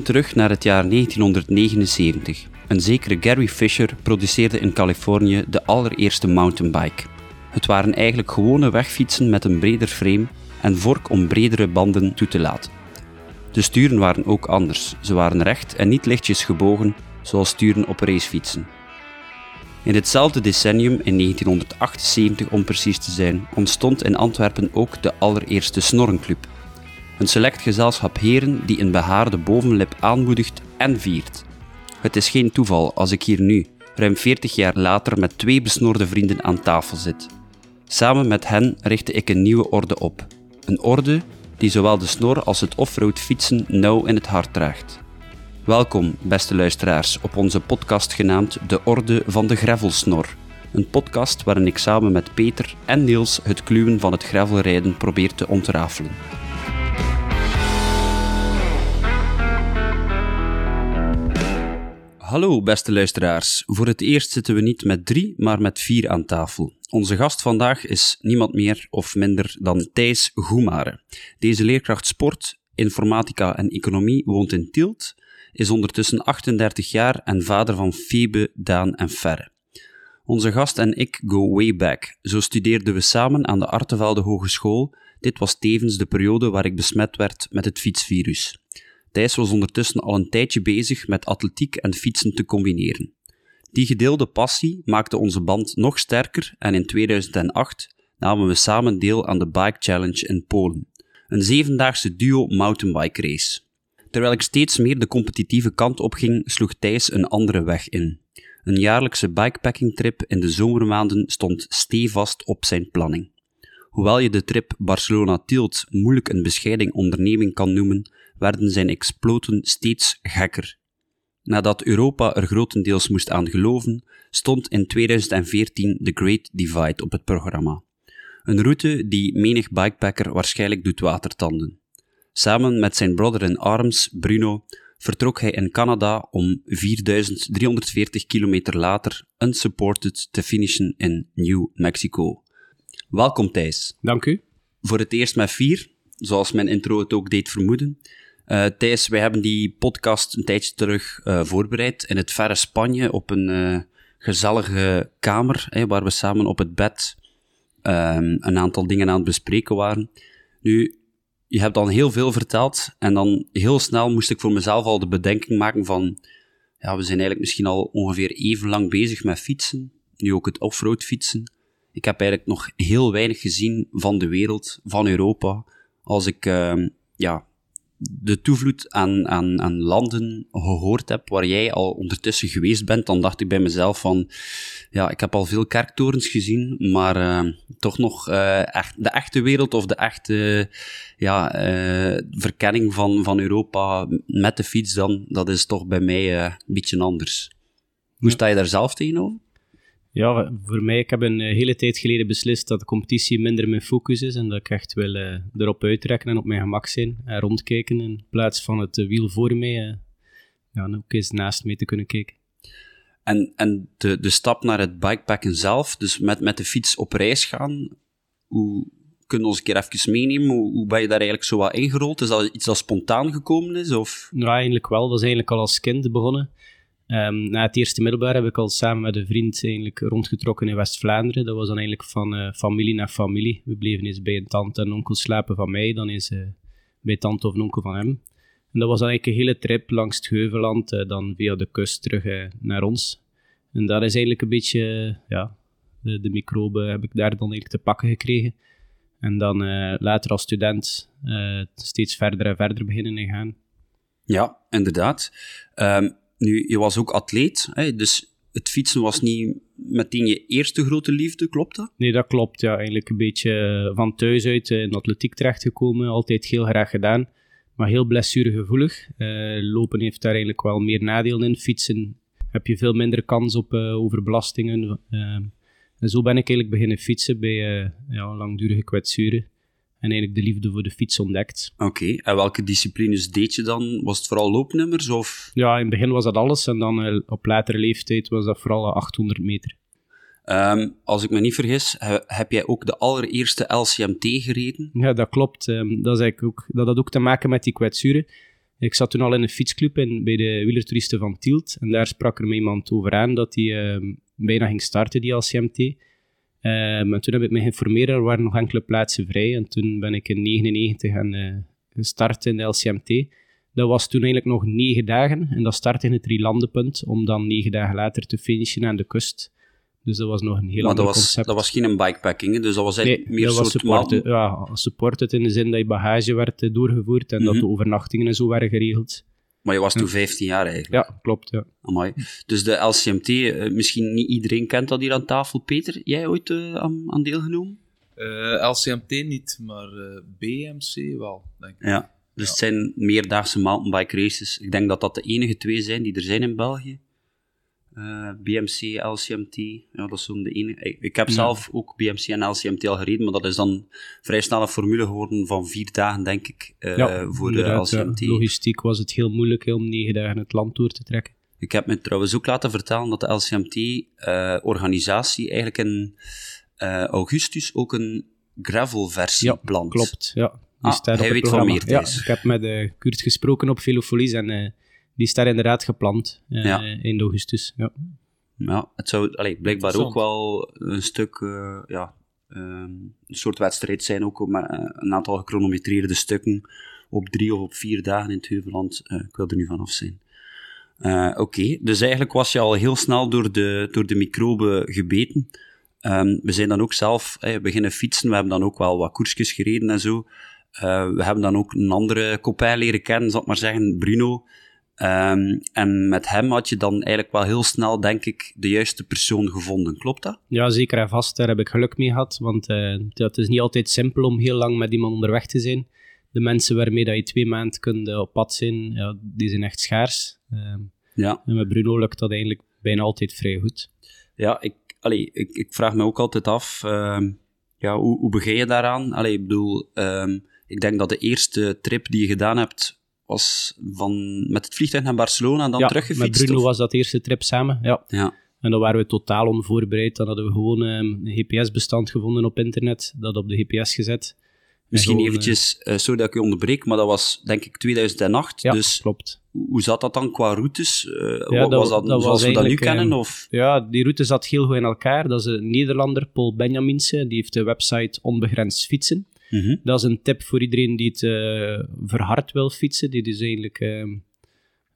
terug naar het jaar 1979. Een zekere Gary Fisher produceerde in Californië de allereerste mountainbike. Het waren eigenlijk gewone wegfietsen met een breder frame en vork om bredere banden toe te laten. De sturen waren ook anders. Ze waren recht en niet lichtjes gebogen, zoals sturen op racefietsen. In hetzelfde decennium, in 1978 om precies te zijn, ontstond in Antwerpen ook de allereerste Snorrenclub. Een select gezelschap heren die een behaarde bovenlip aanmoedigt en viert. Het is geen toeval als ik hier nu, ruim 40 jaar later, met twee besnorde vrienden aan tafel zit. Samen met hen richtte ik een nieuwe orde op. Een orde die zowel de snor als het offroad fietsen nauw in het hart draagt. Welkom, beste luisteraars, op onze podcast genaamd De Orde van de Gravelsnor. Een podcast waarin ik samen met Peter en Niels het kluwen van het gravelrijden probeer te ontrafelen. Hallo, beste luisteraars. Voor het eerst zitten we niet met drie, maar met vier aan tafel. Onze gast vandaag is niemand meer of minder dan Thijs Goemare. Deze leerkracht sport, informatica en economie woont in Tielt, is ondertussen 38 jaar en vader van Febe, Daan en Ferre. Onze gast en ik go way back. Zo studeerden we samen aan de Artevelde Hogeschool. Dit was tevens de periode waar ik besmet werd met het fietsvirus. Thijs was ondertussen al een tijdje bezig met atletiek en fietsen te combineren. Die gedeelde passie maakte onze band nog sterker en in 2008 namen we samen deel aan de Bike Challenge in Polen, een zevendaagse duo mountainbike race. Terwijl ik steeds meer de competitieve kant opging, sloeg Thijs een andere weg in. Een jaarlijkse bikepacking trip in de zomermaanden stond stevast op zijn planning. Hoewel je de trip Barcelona-Tielt moeilijk een bescheiden onderneming kan noemen, werden zijn exploten steeds gekker. Nadat Europa er grotendeels moest aan geloven, stond in 2014 The Great Divide op het programma. Een route die menig bikepacker waarschijnlijk doet watertanden. Samen met zijn brother in arms, Bruno, vertrok hij in Canada om 4340 kilometer later unsupported te finishen in New Mexico. Welkom Thijs. Dank u. Voor het eerst met vier, zoals mijn intro het ook deed vermoeden. Uh, Thijs, wij hebben die podcast een tijdje terug uh, voorbereid in het verre Spanje op een uh, gezellige kamer, waar we samen op het bed um, een aantal dingen aan het bespreken waren. Nu, je hebt dan heel veel verteld en dan heel snel moest ik voor mezelf al de bedenking maken van, ja, we zijn eigenlijk misschien al ongeveer even lang bezig met fietsen, nu ook het offroad fietsen. Ik heb eigenlijk nog heel weinig gezien van de wereld, van Europa, als ik, uh, ja, de toevloed aan, aan, aan landen gehoord heb waar jij al ondertussen geweest bent, dan dacht ik bij mezelf van, ja, ik heb al veel kerktorens gezien, maar uh, toch nog uh, echt, de echte wereld of de echte ja, uh, verkenning van, van Europa met de fiets dan, dat is toch bij mij een beetje anders. Hoe sta je daar zelf tegenover? Ja, voor mij, ik heb een hele tijd geleden beslist dat de competitie minder mijn focus is en dat ik echt wil uh, erop uitrekken en op mijn gemak zijn en rondkijken in plaats van het wiel voor mij, uh, ja, ook eens naast mij te kunnen kijken. En, en de, de stap naar het bikepacken zelf, dus met, met de fiets op reis gaan, hoe kunnen we ons een keer even meenemen? Hoe, hoe ben je daar eigenlijk zo wat ingerold? Is dat iets dat spontaan gekomen is? Of? Nou, eigenlijk wel. Dat is eigenlijk al als kind begonnen. Um, na het eerste middelbaar heb ik al samen met een vriend eigenlijk rondgetrokken in West-Vlaanderen. Dat was dan eigenlijk van uh, familie naar familie. We bleven eens bij een tante en onkel slapen van mij, dan eens uh, bij tante of een onkel van hem. En dat was dan eigenlijk een hele trip langs het Heuveland, uh, dan via de kust terug naar ons. En daar is eigenlijk een beetje, ja, de, microben heb ik daar dan eigenlijk te pakken gekregen. En dan later als student steeds verder en verder beginnen gaan. Ja, inderdaad. Um, nu, je was ook atleet, hè, dus het fietsen was niet meteen je eerste grote liefde, klopt dat? Nee, dat klopt. Ja, eigenlijk een beetje eh, van thuis uit in de atletiek terechtgekomen. Altijd heel graag gedaan, maar heel blessuregevoelig. Uh, lopen heeft daar eigenlijk wel meer nadelen in. Fietsen heb je veel minder kans op overbelastingen. en zo ben ik eigenlijk beginnen fietsen bij ja, langdurige kwetsuren en eigenlijk de liefde voor de fiets ontdekt. Oké, en welke disciplines deed je dan? Was het vooral loopnummers? Of? Ja, in het begin was dat alles en dan uh, op latere leeftijd was dat vooral 800 meter. Um, als ik me niet vergis, heb jij ook de allereerste LCMT gereden? Ja, dat klopt. Um, dat, is eigenlijk ook, dat had ook te maken met die kwetsuren. Ik zat toen al in een fietsclub in, bij de wielertoeristen van Tielt. En daar sprak er me iemand over aan dat hij uh, bijna ging starten, die LCMT. Uh, maar toen heb ik me geïnformeerd, er waren nog enkele plaatsen vrij. En toen ben ik in 1999 gaan uh, gestart in de LCMT. Dat was toen eigenlijk nog negen dagen. En dat startte in het Drielandenpunt, om dan negen dagen later te finishen aan de kust. Dus dat was nog een heel maar ander dat was, concept. dat was geen bikepacking, dus dat was eigenlijk Nee, meer dat was soort supported, mountain- ja, supported in de zin dat je bagage werd eh, doorgevoerd en dat Mhm. de overnachtingen en zo werden geregeld. Maar je was toen 15 jaar eigenlijk. Ja, klopt. Ja. Amai. Dus de LCMT, eh, misschien niet iedereen kent dat hier aan tafel. Peter, jij ooit eh, aan, aan deelgenomen? Eh, LCMT niet, maar eh, BMC wel, denk ik. Ja. Dus het zijn meerdaagse mountainbike races. Ik denk dat dat de enige twee zijn die er zijn in België. Eh, BMC, LCMT, ja, dat is zo'n de enige. Ik, ik heb Ja. zelf ook BMC en LCMT al gereden, maar dat is dan vrij snel een formule geworden van vier dagen, denk ik, eh, ja, voor de inderdaad, ja. LCMT. Logistiek was het heel moeilijk om negen dagen het land door te trekken. Ik heb me trouwens ook laten vertellen dat de LCMT-organisatie eigenlijk in eh, augustus ook een gravel-versie Ja, plant. Klopt, ja. Die Ah, hij weet van programma. meer, Ja, ik heb met Kurt gesproken op Velofolies en die staat inderdaad gepland eh, Ja. in augustus. Ja. Ja, het zou allee, blijkbaar ook wel een stuk, eh, ja, ehm, een soort wedstrijd zijn, ook met eh, een aantal gechronometreerde stukken op drie of op vier dagen in het Heuveland. Eh, ik wil er nu vanaf zijn. Eh, Oké, dus eigenlijk was je al heel snel door de, door de microben gebeten. Ehm, we zijn dan ook zelf eh, beginnen fietsen, we hebben dan ook wel wat koersjes gereden en zo. Eh, we hebben dan ook een andere copain leren kennen, zal ik maar zeggen, Bruno. Ehm, en met hem had je dan eigenlijk wel heel snel, denk ik, de juiste persoon gevonden. Klopt dat? ja, zeker en vast. Daar heb ik geluk mee gehad, want eh, het is niet altijd simpel om heel lang met iemand onderweg te zijn. De mensen waarmee dat je twee maanden kunt eh, op pad zijn, ja, die zijn echt schaars. Ehm, Ja. en met Bruno lukt dat eigenlijk bijna altijd vrij goed. Ja, ik, allee, ik, ik vraag me ook altijd af, ehm, ja, hoe, hoe begin je daaraan? Allee, ik bedoel, ik denk dat de eerste trip die je gedaan hebt, was van, met het vliegtuig naar Barcelona en dan ja, teruggefietst? met Bruno of? was dat de eerste trip samen. Ja. Ja, En dan waren we totaal onvoorbereid. Dan hadden we gewoon ehm, een GPS-bestand gevonden op internet, dat op de GPS gezet. En misschien gewoon, eventjes, eh, sorry dat ik je onderbreek, maar dat was denk ik 2008, Ja, dus klopt. hoe zat dat dan qua routes? Eh, dat- was dat, dat zoals was we dat nu kennen? ehm, Of? Ja, die route zat heel goed in elkaar. Dat is een Nederlander, Paul Benjaminse. Die heeft de website Onbegrensd Fietsen. Mhm. Dat is een tip voor iedereen die het eh, verhard wil fietsen. Die dus eigenlijk ehm,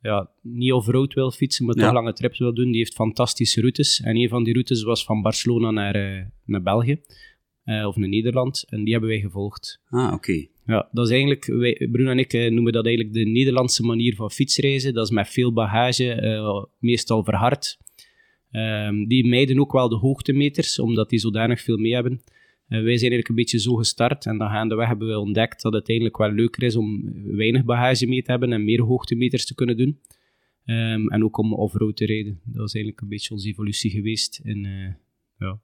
ja, niet off-road wil fietsen, maar Ja. toch lange trips wil doen. Die heeft fantastische routes. En een van die routes was van Barcelona naar, eh, naar België. eh, of naar Nederland. En die hebben wij gevolgd. Ah, oké. Ja, dat is eigenlijk, wij, Bruno en ik noemen dat eigenlijk de Nederlandse manier van fietsreizen. Dat is met veel bagage, meestal verhard. Ehm, die mijden ook wel de hoogtemeters, omdat die zodanig veel mee hebben. Eh, wij zijn eigenlijk een beetje zo gestart en dan gaandeweg hebben we ontdekt dat het eigenlijk wel leuker is om weinig bagage mee te hebben en meer hoogtemeters te kunnen doen. Ehm, en ook om off-road te rijden. Dat is eigenlijk een beetje onze evolutie geweest in eh ja,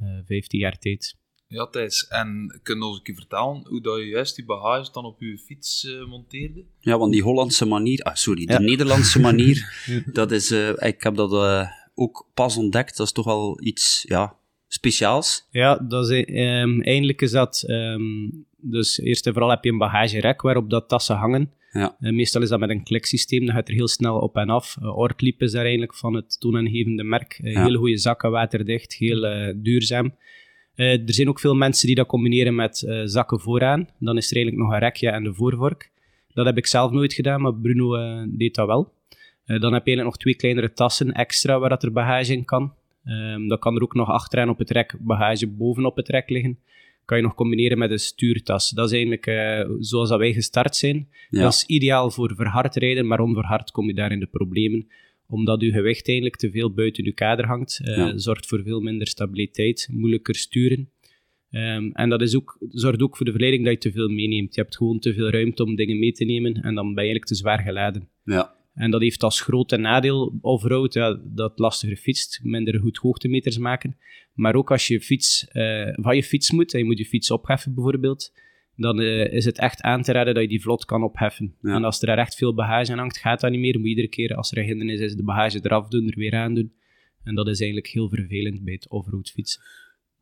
eh 15 jaar tijd. Ja, Thijs. En kun je ons een keer vertellen hoe dat je juist die bagage dan op je fiets eh, monteerde? Ja, want die Hollandse manier, ah, sorry, de Ja. Nederlandse manier, dat is, eh, ik heb dat eh, ook pas ontdekt, dat is toch wel iets, ja, speciaals. Ja, dat is, ehm, eigenlijk is dat... ehm, dus eerst en vooral heb je een bagagerek waarop dat tassen hangen. Ja. Eh, meestal is dat met een kliksysteem, dan gaat er heel snel op en af. Uh, Ortliep is daar eigenlijk van het toonaangevende merk. Eh, Ja. Hele goede zakken, waterdicht, heel duurzaam. Er zijn ook veel mensen die dat combineren met zakken vooraan. Dan is er eigenlijk nog een rekje en de voorvork. Dat heb ik zelf nooit gedaan, maar Bruno deed dat wel. Dan heb je eigenlijk nog twee kleinere tassen extra waar dat er bagage in kan. Ehm, dan kan er ook nog achteraan op het rek bagage bovenop het rek liggen. Kan je nog combineren met een stuurtas. Dat is eigenlijk eh, zoals dat wij gestart zijn. Ja. Dat is ideaal voor verhard rijden, maar onverhard kom je daar in de problemen. Omdat je gewicht eigenlijk te veel buiten je kader hangt. Eh, Ja. Zorgt voor veel minder stabiliteit, moeilijker sturen. Ehm, en dat is ook, zorgt ook voor de verleiding dat je te veel meeneemt. Je hebt gewoon te veel ruimte om dingen mee te nemen en dan ben je eigenlijk te zwaar geladen. Ja, En dat heeft als grote nadeel off-road ja, dat lastiger fietst, minder goed hoogtemeters maken. Maar ook als je fiets, eh, van je fiets moet, en je moet je fiets opheffen bijvoorbeeld, dan eh, is het echt aan te raden dat je die vlot kan opheffen. Ja. En als er daar echt veel bagage aan hangt, gaat dat niet meer. Moet je iedere keer als er een hindernis is, de bagage eraf doen, er weer aan doen. En dat is eigenlijk heel vervelend bij het off-road fietsen.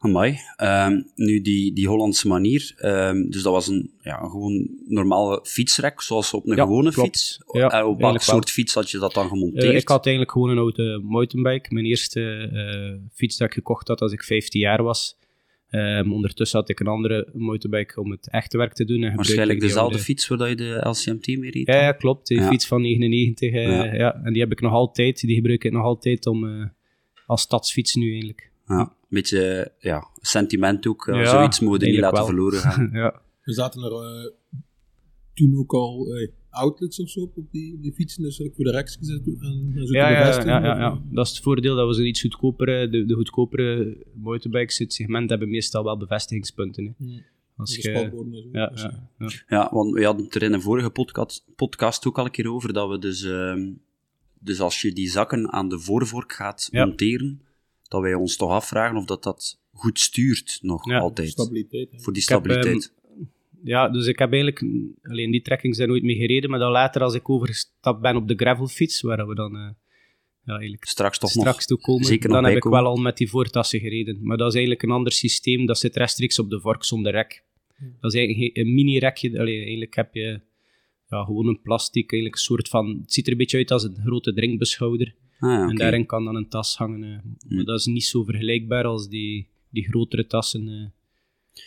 Amai. Ehm, nu, die, die Hollandse manier, ehm, dus dat was een, ja, een gewoon normale fietsrek, zoals op een Ja, gewone klopt. fiets. Ja, en op welk wel. soort fiets had je dat dan Eh, gemonteerd? ik had eigenlijk gewoon een oude mountainbike. Mijn eerste eh, fiets dat ik gekocht had als ik 15 jaar was. Ehm, ondertussen had ik een andere mountainbike om het echte werk te doen. En Waarschijnlijk dezelfde fiets waar je de LCMT mee reed? Ja, ja, klopt. Die fiets van 99. eh, Ja. ja. En die heb ik nog altijd. Die gebruik ik nog altijd om, eh, als stadsfiets nu eigenlijk. Ja, een beetje ja, sentiment ook. eh, Ja, zoiets moet je niet laten wel. verloren gaan. ja. Er zaten er eh, toen ook al eh, outlets of zo op die, die fietsen, dus ik voor de reks gezet en, en zo Ja, te ja, ja, ja, ja. dat is het voordeel dat we zo'n iets goedkopere, de, de goedkopere motorbikes in het segment hebben meestal wel bevestigingspunten. Hè. Hmm. Als de zo. ja, ja, ja. Ja, want we hadden het er in een vorige podcast, podcast ook al een keer over, dat we dus, ehm, dus als je die zakken aan de voorvork gaat Ja. monteren, dat wij ons toch afvragen of dat dat goed stuurt nog Ja, altijd. Stabiliteit. Voor die heb, stabiliteit. ja, dus ik heb eigenlijk, alleen die trekkings zijn nooit mee gereden, maar dan later als ik overgestapt ben op de gravelfiets, waar we dan eh, ja, eigenlijk Straks toch straks nog. toe komen, zeker nog dan heb ik wel al met die voortassen gereden. Maar dat is eigenlijk een ander systeem, dat zit rechtstreeks op de vork zonder rek. Dat is eigenlijk een mini-rekje, eigenlijk heb je ja, gewoon een plastic, eigenlijk een soort van, het ziet er een beetje uit als een grote drinkbeschouder. Ah, ja, En daarin kan dan een tas hangen. eh. Maar dat is niet zo vergelijkbaar als die, die grotere tassen. eh.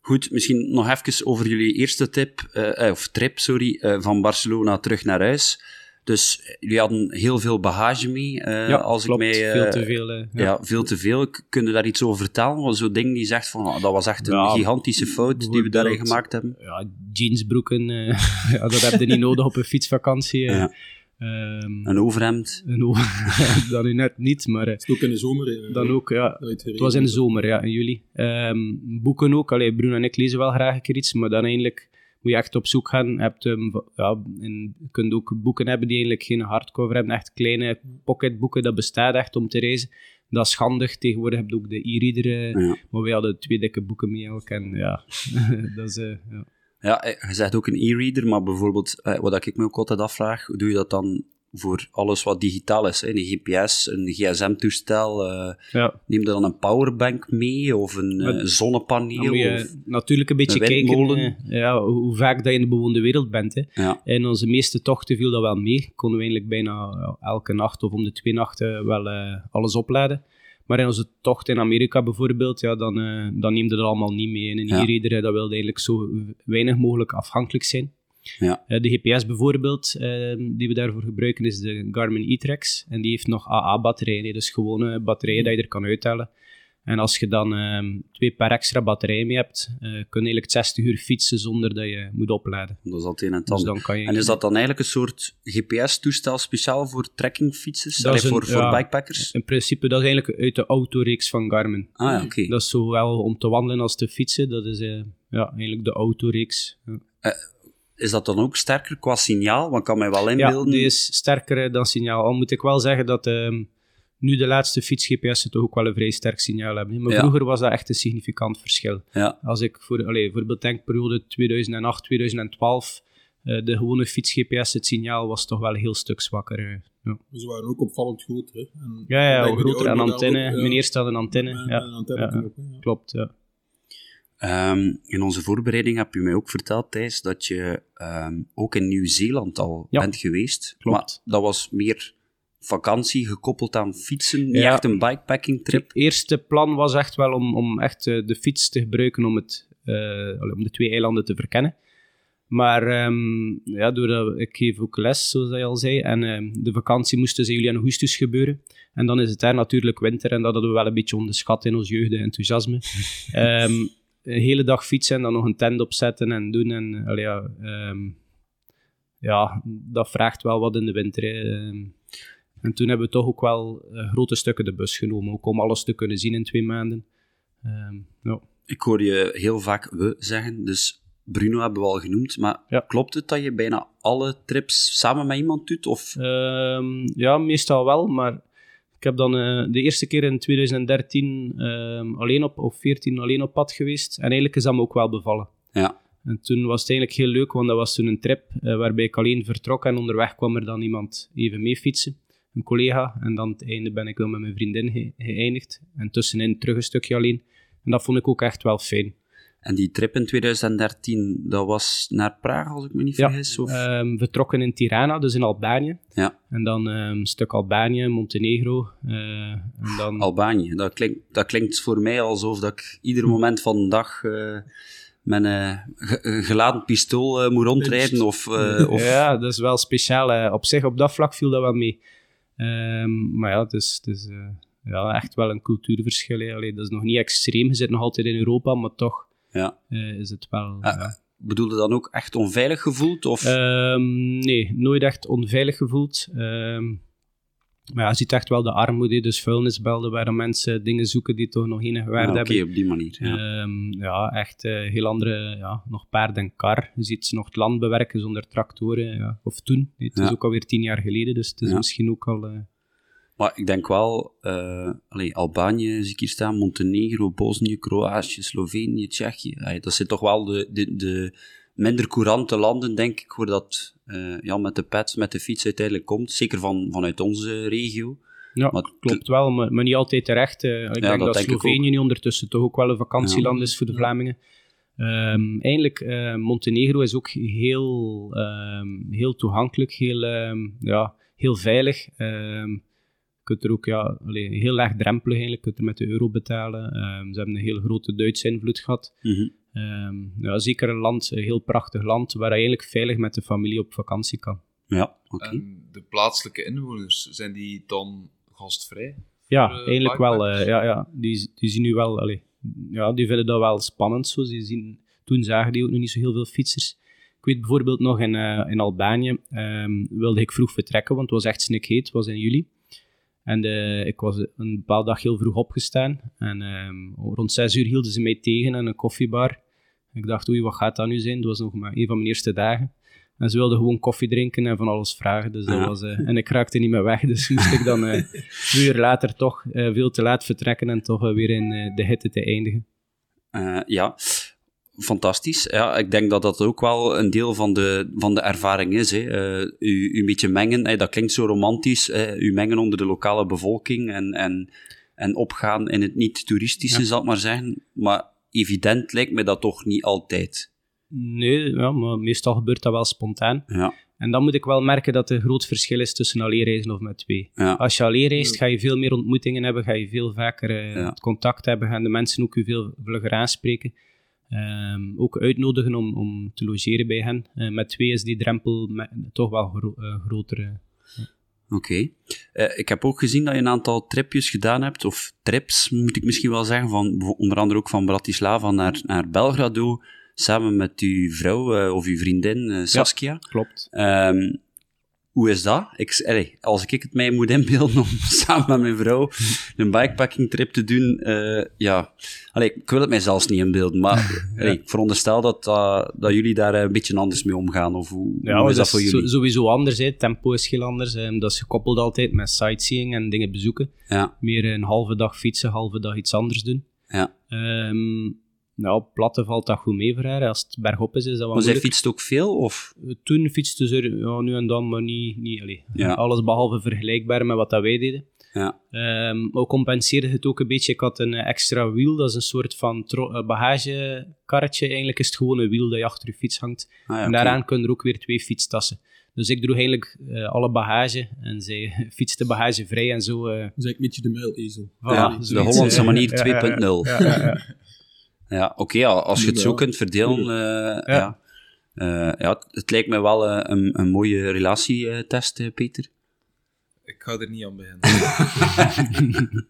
Goed, misschien nog even over jullie eerste tip, eh, of trip, sorry, van Barcelona terug naar huis. Dus jullie hadden heel veel bagage mee. ja, als klopt. ik mij, eh, veel te veel. Ja. ja. veel te veel. Kun je daar iets over vertellen? Zo'n ding die zegt van, ah, dat was echt een Ja, gigantische fout die we daarin gemaakt hebben. Ja, jeansbroeken, ja, dat heb je niet nodig op een fietsvakantie. Ja. Ehm, Een overhemd. een dat nu net niet, maar eh, Is het ook in de zomer? dan ook, ja. Het was in de zomer, ja, in juli. Ehm, boeken ook. Allee, Bruno en ik lezen wel graag een keer iets, maar dan eigenlijk moet je echt op zoek gaan. Je, hebt, ehm, ja, en je kunt ook boeken hebben die eigenlijk geen hardcover hebben, echt kleine pocketboeken, dat bestaat echt om te reizen. Dat is handig. Tegenwoordig heb je ook de e-reader, eh, Ja. maar wij hadden twee dikke boeken mee ook. En ja, dat is... eh, ja. Ja, eh, je zegt ook een e-reader, maar bijvoorbeeld, eh, wat ik me ook altijd afvraag, hoe doe je dat dan voor alles wat digitaal is? Hè? Een GPS, een gsm-toestel, eh, ja. neem je dan een powerbank mee, of een zonnepaneel? moet je of- natuurlijk een beetje een kijken ja, hoe vaak dat je in de bewoonde wereld bent. Hè. Ja, In onze meeste tochten viel dat wel mee. Konden we eigenlijk bijna elke nacht of om de twee nachten wel alles opladen. Maar in onze tocht in Amerika bijvoorbeeld, ja, dan, eh, dan neemde dat allemaal niet mee. En Ja. e-reader, eh, dat wilde eigenlijk zo weinig mogelijk afhankelijk zijn. ja. Eh, de GPS bijvoorbeeld, eh, die we daarvoor gebruiken, is de Garmin e-Trax. En die heeft nog AA-batterijen, dus gewone batterijen dat je er kan uithalen. En als je dan ehm, twee paar extra batterijen mee hebt, eh, kun je eigenlijk 60 uur fietsen zonder dat je moet opladen. dat is al een en Dus ander. dan kan je En is dat dan eigenlijk een soort GPS-toestel speciaal voor trekkingfietsers? Dat Allee, is een- voor, voor ja. bikepackers? In principe, dat is eigenlijk uit de autoreeks van Garmin. Ah ja, oké. Dat is zowel om te wandelen als te fietsen. Dat is eh, ja, eigenlijk de autoreeks. Ja, Is dat dan ook sterker qua signaal? Want ik kan mij wel ja inbeelden... die is sterker eh, dan signaal. Al moet ik wel zeggen dat ehm, nu de laatste fiets-GPS'en toch ook wel een vrij sterk signaal hebben. Maar Ja. vroeger was dat echt een significant verschil. Ja, Als ik voor, allee, bijvoorbeeld denk periode 2008, 2012, eh, de gewone fiets-GPS, het signaal was toch wel een heel stuk zwakker. eh. Ja, Ze waren ook opvallend groter. Hè. En ja, ja groter en modellen antenne. ook, eerste had een antenne. En- Ja, en antenne ja, ook, hè, ja. klopt, ja. Ehm, in onze voorbereiding heb je mij ook verteld, Thijs, dat je ehm, ook in Nieuw-Zeeland al Ja, bent geweest. klopt. Maar dat was meer vakantie gekoppeld aan fietsen, niet Ja. echt een bikepacking trip. Het eerste plan was echt wel om, om echt eh, de fiets te gebruiken om, het, eh, om de twee eilanden te verkennen. Maar ehm, ja, doordat ik geef ook les, zoals je al zei, en ehm, de vakantie moest dus in juli en augustus gebeuren. En dan is het daar natuurlijk winter en dat hadden we wel een beetje onderschat in ons jeugdige enthousiasme. Ehm, een hele dag fietsen en dan nog een tent opzetten en doen. En, ja, ja, dat vraagt wel wat in de winter. hè. En toen hebben we toch ook wel eh, grote stukken de bus genomen, ook om alles te kunnen zien in twee maanden. Ehm, ja. Ik hoor je heel vaak we zeggen, dus Bruno hebben we al genoemd, maar Ja. klopt het dat je bijna alle trips samen met iemand doet? Of... Ehm, ja, meestal wel, maar ik heb dan eh, de eerste keer in 2013 ehm, alleen op, of 14 alleen op pad geweest. En eigenlijk is dat me ook wel bevallen. Ja, En toen was het eigenlijk heel leuk, want dat was toen een trip eh, waarbij ik alleen vertrok en onderweg kwam er dan iemand even mee fietsen. Een collega. En dan aan het einde ben ik wel met mijn vriendin ge- geëindigd. En tussenin terug een stukje alleen. En dat vond ik ook echt wel fijn. En die trip in 2013, dat was naar Praag, als ik me niet Ja, vergis? Of? Ehm, vertrokken in Tirana, dus in Albanië. ja, En dan ehm, een stuk Albanië, Montenegro. eh, en dan... Albanië. Dat klinkt, dat klinkt voor mij alsof dat ik ieder moment van de dag eh, met een ge- een geladen pistool eh, moet rondrijden. Of, of, Ja, dat is wel speciaal. Op zich, op dat vlak viel dat wel mee. Ehm, maar ja, het is, het is eh, ja, echt wel een cultuurverschil. hè. Allee, dat is nog niet extreem. Je zit nog altijd in Europa, maar toch ja. eh, is het wel... Ja. Bedoelde dan ook echt onveilig gevoeld? Of? Ehm, nee, nooit echt onveilig gevoeld. Ehm, maar ja, je ziet echt wel de armoede, dus vuilnisbelden waar mensen dingen zoeken die toch nog enige waarde Oké, hebben. op die manier. Ja. Ehm, ja, echt eh, heel andere, ja, nog paard en kar. Je ziet ze nog het land bewerken zonder tractoren. Ja. Of toen, het is ook alweer tien jaar geleden, dus het is misschien ook al... eh, Maar ik denk wel, allee, Albanië zie ik hier staan, Montenegro, Bosnië, Kroatië, Slovenië, Tsjechië. Allee, dat zijn toch wel de, de, de minder courante landen, denk ik, waar dat eh, ja, met de pet, met de fiets uiteindelijk komt. Zeker van, vanuit onze regio. ja, Maar klopt wel, maar, maar niet altijd terecht. ik denk dat dat, denk ik Slovenië nu ondertussen toch ook wel een vakantieland is voor de Vlamingen. Ehm, eigenlijk, eh, Montenegro is ook heel, ehm, heel toegankelijk, heel, ehm, ja, heel veilig. Je kunt er ook ja, allee, heel laagdrempelig eigenlijk, je kunt er met de euro betalen. Ze hebben een heel grote Duitse invloed gehad. Mhm. Ehm, ja, zeker een land, een heel prachtig land, waar je eigenlijk veilig met de familie op vakantie kan. Ja, oké. En de plaatselijke inwoners, zijn die dan gastvrij? Ja, Voor, eh, eigenlijk wel. eh, ja, ja. Die, die zien nu wel, allee, ja, die vinden dat wel spannend. Zo. Die zien, toen zagen die ook nog niet zo heel veel fietsers. Ik weet bijvoorbeeld nog in, eh, in Albanië ehm, wilde ik vroeg vertrekken, want het was echt snikheet, het was in juli. En eh, ik was een bepaalde dag heel vroeg opgestaan. En ehm, rond zes uur hielden ze mij tegen aan een koffiebar. Ik dacht, oei, wat gaat dat nu zijn? Dat was nog maar een van mijn eerste dagen. En ze wilden gewoon koffie drinken en van alles vragen. Dus dat Ja. was, eh, en ik raakte niet meer weg, dus moest ik dan eh, twee uur later toch eh, veel te laat vertrekken en toch weer in de hitte te eindigen. Ja, fantastisch. Ja, ik denk dat dat ook wel een deel van de, van de ervaring is. Hè. U, u een beetje mengen, hè, dat klinkt zo romantisch. Hè. U mengen onder de lokale bevolking en, en, en opgaan in het niet-toeristische, Ja. zal ik maar zeggen. Maar evident lijkt me dat toch niet altijd. Nee, ja, maar meestal gebeurt dat wel spontaan. Ja, En dan moet ik wel merken dat er een groot verschil is tussen alleen reizen of met twee. ja, Als je alleen reist, ga je veel meer ontmoetingen hebben, ga je veel vaker eh, Ja. contact hebben, gaan de mensen ook je veel vlugger aanspreken. Ehm, ook uitnodigen om, om te logeren bij hen. Eh, met twee is die drempel toch wel gro- eh, groter. Oké. Eh, ik heb ook gezien dat je een aantal tripjes gedaan hebt, of trips moet ik misschien wel zeggen, van, onder andere ook van Bratislava naar, naar Belgrado, samen met uw vrouw eh, of uw vriendin eh, Saskia. Klopt. Ehm, hoe is dat? Ik, allee, als ik het mij moet inbeelden om samen met mijn vrouw een bikepacking trip te doen, eh, ja, allee, ik wil het mij zelfs niet inbeelden, maar allee, ik veronderstel dat, uh, dat jullie daar een beetje anders mee omgaan, of hoe, Ja, hoe is dat voor jullie? sowieso anders. Hè. Tempo is heel anders. Ehm, dat is gekoppeld altijd met sightseeing en dingen bezoeken. Ja, Meer een halve dag fietsen, halve dag iets anders doen. ja. Ehm nou, platte valt dat goed mee voor haar. Als het bergop is, is dat wel Maar zij fietst ook veel, of? Toen fietste ze ja, nu en dan, maar niet, niet allee, Ja. alles behalve vergelijkbaar met wat dat wij deden. Ja, Ehm maar compenseerde het ook een beetje. Ik had een eh, extra wiel, dat is een soort van eh, bagagekarretje. Eigenlijk is het gewoon een wiel dat je achter je fiets hangt. ah, ja en daaraan kunnen er ook weer twee fietstassen. Dus ik droeg eigenlijk eh, alle bagage en zij fietste bagagevrij en zo. eh, Dat is eigenlijk een beetje de muilezel. voilà, Ja, de Hollandse manier ja, ja, 2.0. ja, ja, ja. Ja, oké, ja, als je het zo Ja. kunt verdelen, eh, ja. Eh, ja, het, lijkt mij wel eh, een, een mooie relatietest, Peter. Ik ga er niet aan beginnen.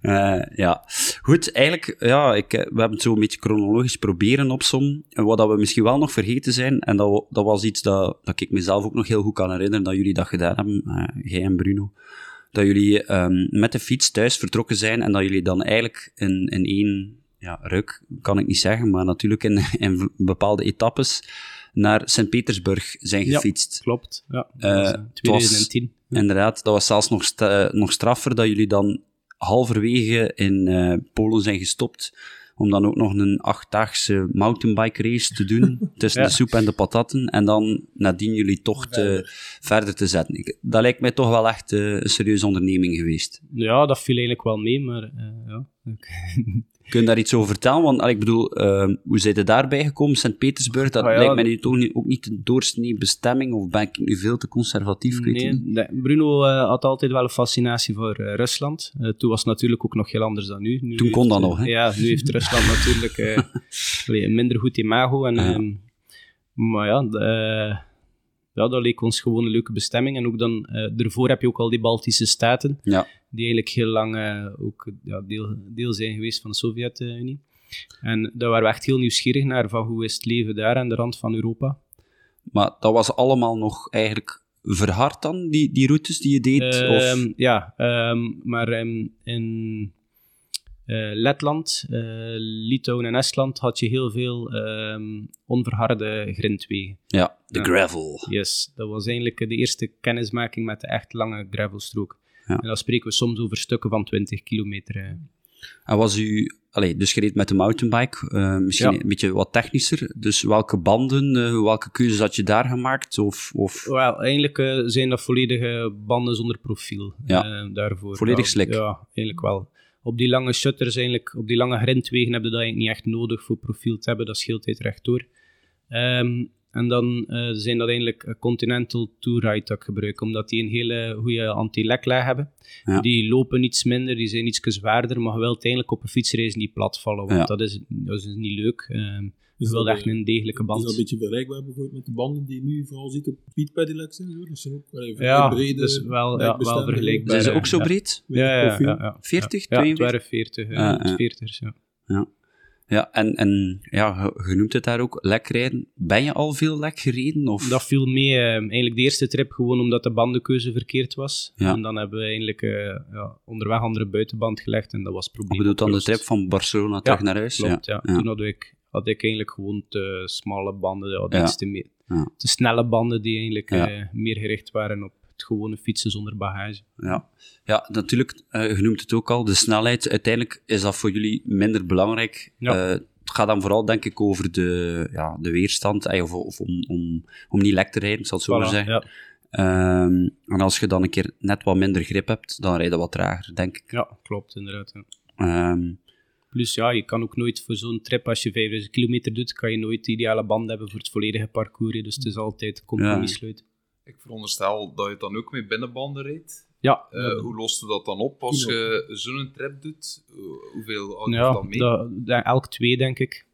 Eh, ja, goed. Eigenlijk, ja, ik, we hebben het zo een beetje chronologisch proberen opzommen. En wat dat we misschien wel nog vergeten zijn, en dat, dat was iets dat, dat ik mezelf ook nog heel goed kan herinneren, dat jullie dat gedaan hebben, eh, jij en Bruno. Dat jullie ehm, met de fiets thuis vertrokken zijn en dat jullie dan eigenlijk in, in één ja, ruk, kan ik niet zeggen, maar natuurlijk in, in bepaalde etappes naar Sint-Petersburg zijn Ja. gefietst. Klopt, ja. Eh, Dat was, eh, het was- 2010. Inderdaad, dat was zelfs nog, sta- nog straffer dat jullie dan halverwege in eh, Polen zijn gestopt om dan ook nog een achtdaagse mountainbike race te doen tussen Ja. de soep en de patatten en dan nadien jullie toch te, verder te zetten. Ik- dat lijkt mij toch wel echt eh, een serieuze onderneming geweest. Ja, dat viel eigenlijk wel mee, maar eh, Kun je daar iets over vertellen? Want ik bedoel, ehm, hoe zijn je daarbij gekomen? Sint-Petersburg, dat Ah, ja, lijkt mij nu toch niet, ook niet de doorsnee bestemming, of ben ik nu veel te conservatief? Nee, de- Bruno eh, had altijd wel een fascinatie voor eh, Rusland. Eh, toen was het natuurlijk ook nog heel anders dan nu. nu Toen kon dat nog, hè? Ja, nu heeft Rusland natuurlijk een minder goed imago. En, Ja. ehm, maar ja, de, eh, ja, dat leek ons gewoon een leuke bestemming. En ook dan, eh daarvoor heb je ook al die Baltische staten, Ja. die eigenlijk heel lang eh, ook ja, deel, deel zijn geweest van de Sovjet-Unie. En daar waren we echt heel nieuwsgierig naar, van hoe is het leven daar aan de rand van Europa. Maar dat was allemaal nog eigenlijk verhard dan, die, die routes die je deed? of? Ehm, Ja, ehm, maar ehm, in Letland, eh, Litouwen en Estland had je heel veel ehm, onverharde grindwegen. Ja, de gravel. Yes, dat was eigenlijk de eerste kennismaking met de echt lange gravelstrook. Ja. En dan spreken we soms over stukken van 20 kilometer. eh. En was u, allee, dus je reed met de mountainbike, eh, misschien Ja. een beetje wat technischer. Dus welke banden, eh, welke keuzes had je daar gemaakt? Of, of Wel, eigenlijk eh, zijn dat volledige banden zonder profiel Ja. eh, daarvoor. Volledig slik. Ja, eigenlijk wel. Op die lange shutters, eigenlijk, op die lange grindwegen heb je dat niet echt nodig voor profiel te hebben. Dat scheelt uit rechtdoor. Ehm, en dan eh, zijn dat eigenlijk Continental Tourride dat ik gebruik, omdat die een hele goede anti-leklaag hebben. Ja. Die lopen iets minder, die zijn iets zwaarder, maar je wilt uiteindelijk op een fietsreis niet platvallen, want Ja. dat, is, dat is niet leuk. Ehm, je Is wilt dat, echt een degelijke Is band. dat een beetje vergelijkbaar bijvoorbeeld met de banden die je nu vooral ziet op Piet Pedelecs en zo? Dat zijn ook allee, vrij Ja, brede, dus wel, ja, wel vergelijkbaar. zijn ze ook zo ja. breed? Ja, ja, ja, ja. 40, Ja, het 42? waren 40, Ja, ja, ja. 40, ja. Ja, en, en ja, je- je noemt het daar ook, lek rijden. Ben je al veel lek gereden? Of? Dat viel mee, eh, eigenlijk de eerste trip gewoon omdat de bandenkeuze verkeerd was. Ja. En dan hebben we eigenlijk eh, ja, onderweg andere buitenband gelegd en dat was probleem. bedoelt dan de trip van Barcelona terug naar huis? Klopt, ja. Ja. Toen had ik, had ik eigenlijk gewoon te smalle banden, ja, Ja. iets te, me- Ja. te snelle banden die eigenlijk eh, meer gericht waren op het gewone fietsen zonder bagage. Ja, ja natuurlijk, eh, je noemt het ook al, de snelheid. Uiteindelijk is dat voor jullie minder belangrijk. Ja. Eh, het gaat dan vooral, denk ik, over de, ja, de weerstand, eh, of, of om, om, om niet lek te rijden, ik zal het zo maar zeggen. ja. Ehm, en als je dan een keer net wat minder grip hebt, dan rijd je wat trager, denk ik. ja, klopt inderdaad. ja. Ehm, Plus ja, je kan ook nooit voor zo'n trip, als je 5000 kilometer doet, kan je nooit de ideale band hebben voor het volledige parcours. hè. Dus het is altijd compromis sluiten. Ik veronderstel dat je het dan ook met binnenbanden rijdt. Ja, Eh, hoe lost je dat dan op als je zo'n trip doet? Hoeveel houdt je ja dan mee? dat, dat- elk twee denk ik.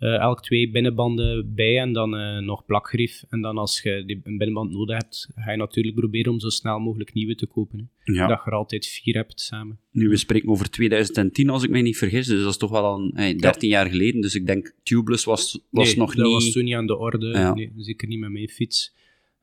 Eh, elk twee binnenbanden bij en dan eh, nog plakgrief. En dan als je die, een binnenband nodig hebt, ga je natuurlijk proberen om zo snel mogelijk nieuwe te kopen. Hè. ja. Dat je er altijd vier hebt samen. Nu, we spreken over 2010, als ik mij niet vergis, dus dat is toch wel al een, eh, 13 jaar geleden. Dus ik denk, tubeless was, was nee, nog dat niet... was toen niet aan de orde. Ja. Nee, zeker niet met mijn fiets.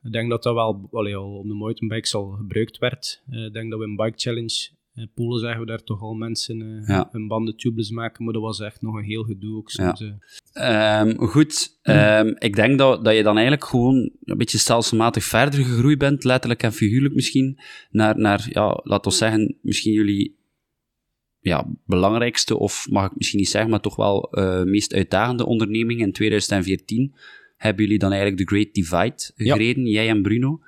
Ik denk dat dat wel allee, al op de mountainbikes al gebruikt werd. Ik denk dat we een bike challenge in Polen zagen we daar toch al mensen Ja. hun banden tubeless maken, maar dat was echt nog een heel gedoe ook soms. eh. Ehm, goed, ehm, ik denk dat, dat je dan eigenlijk gewoon een beetje stelselmatig verder gegroeid bent, letterlijk en figuurlijk misschien, naar, naar ja, laten we zeggen, misschien jullie ja, belangrijkste, of mag ik misschien niet zeggen, maar toch wel eh, meest uitdagende onderneming in 2014. Hebben jullie dan eigenlijk de Great Divide Ja. gereden, jij en Bruno?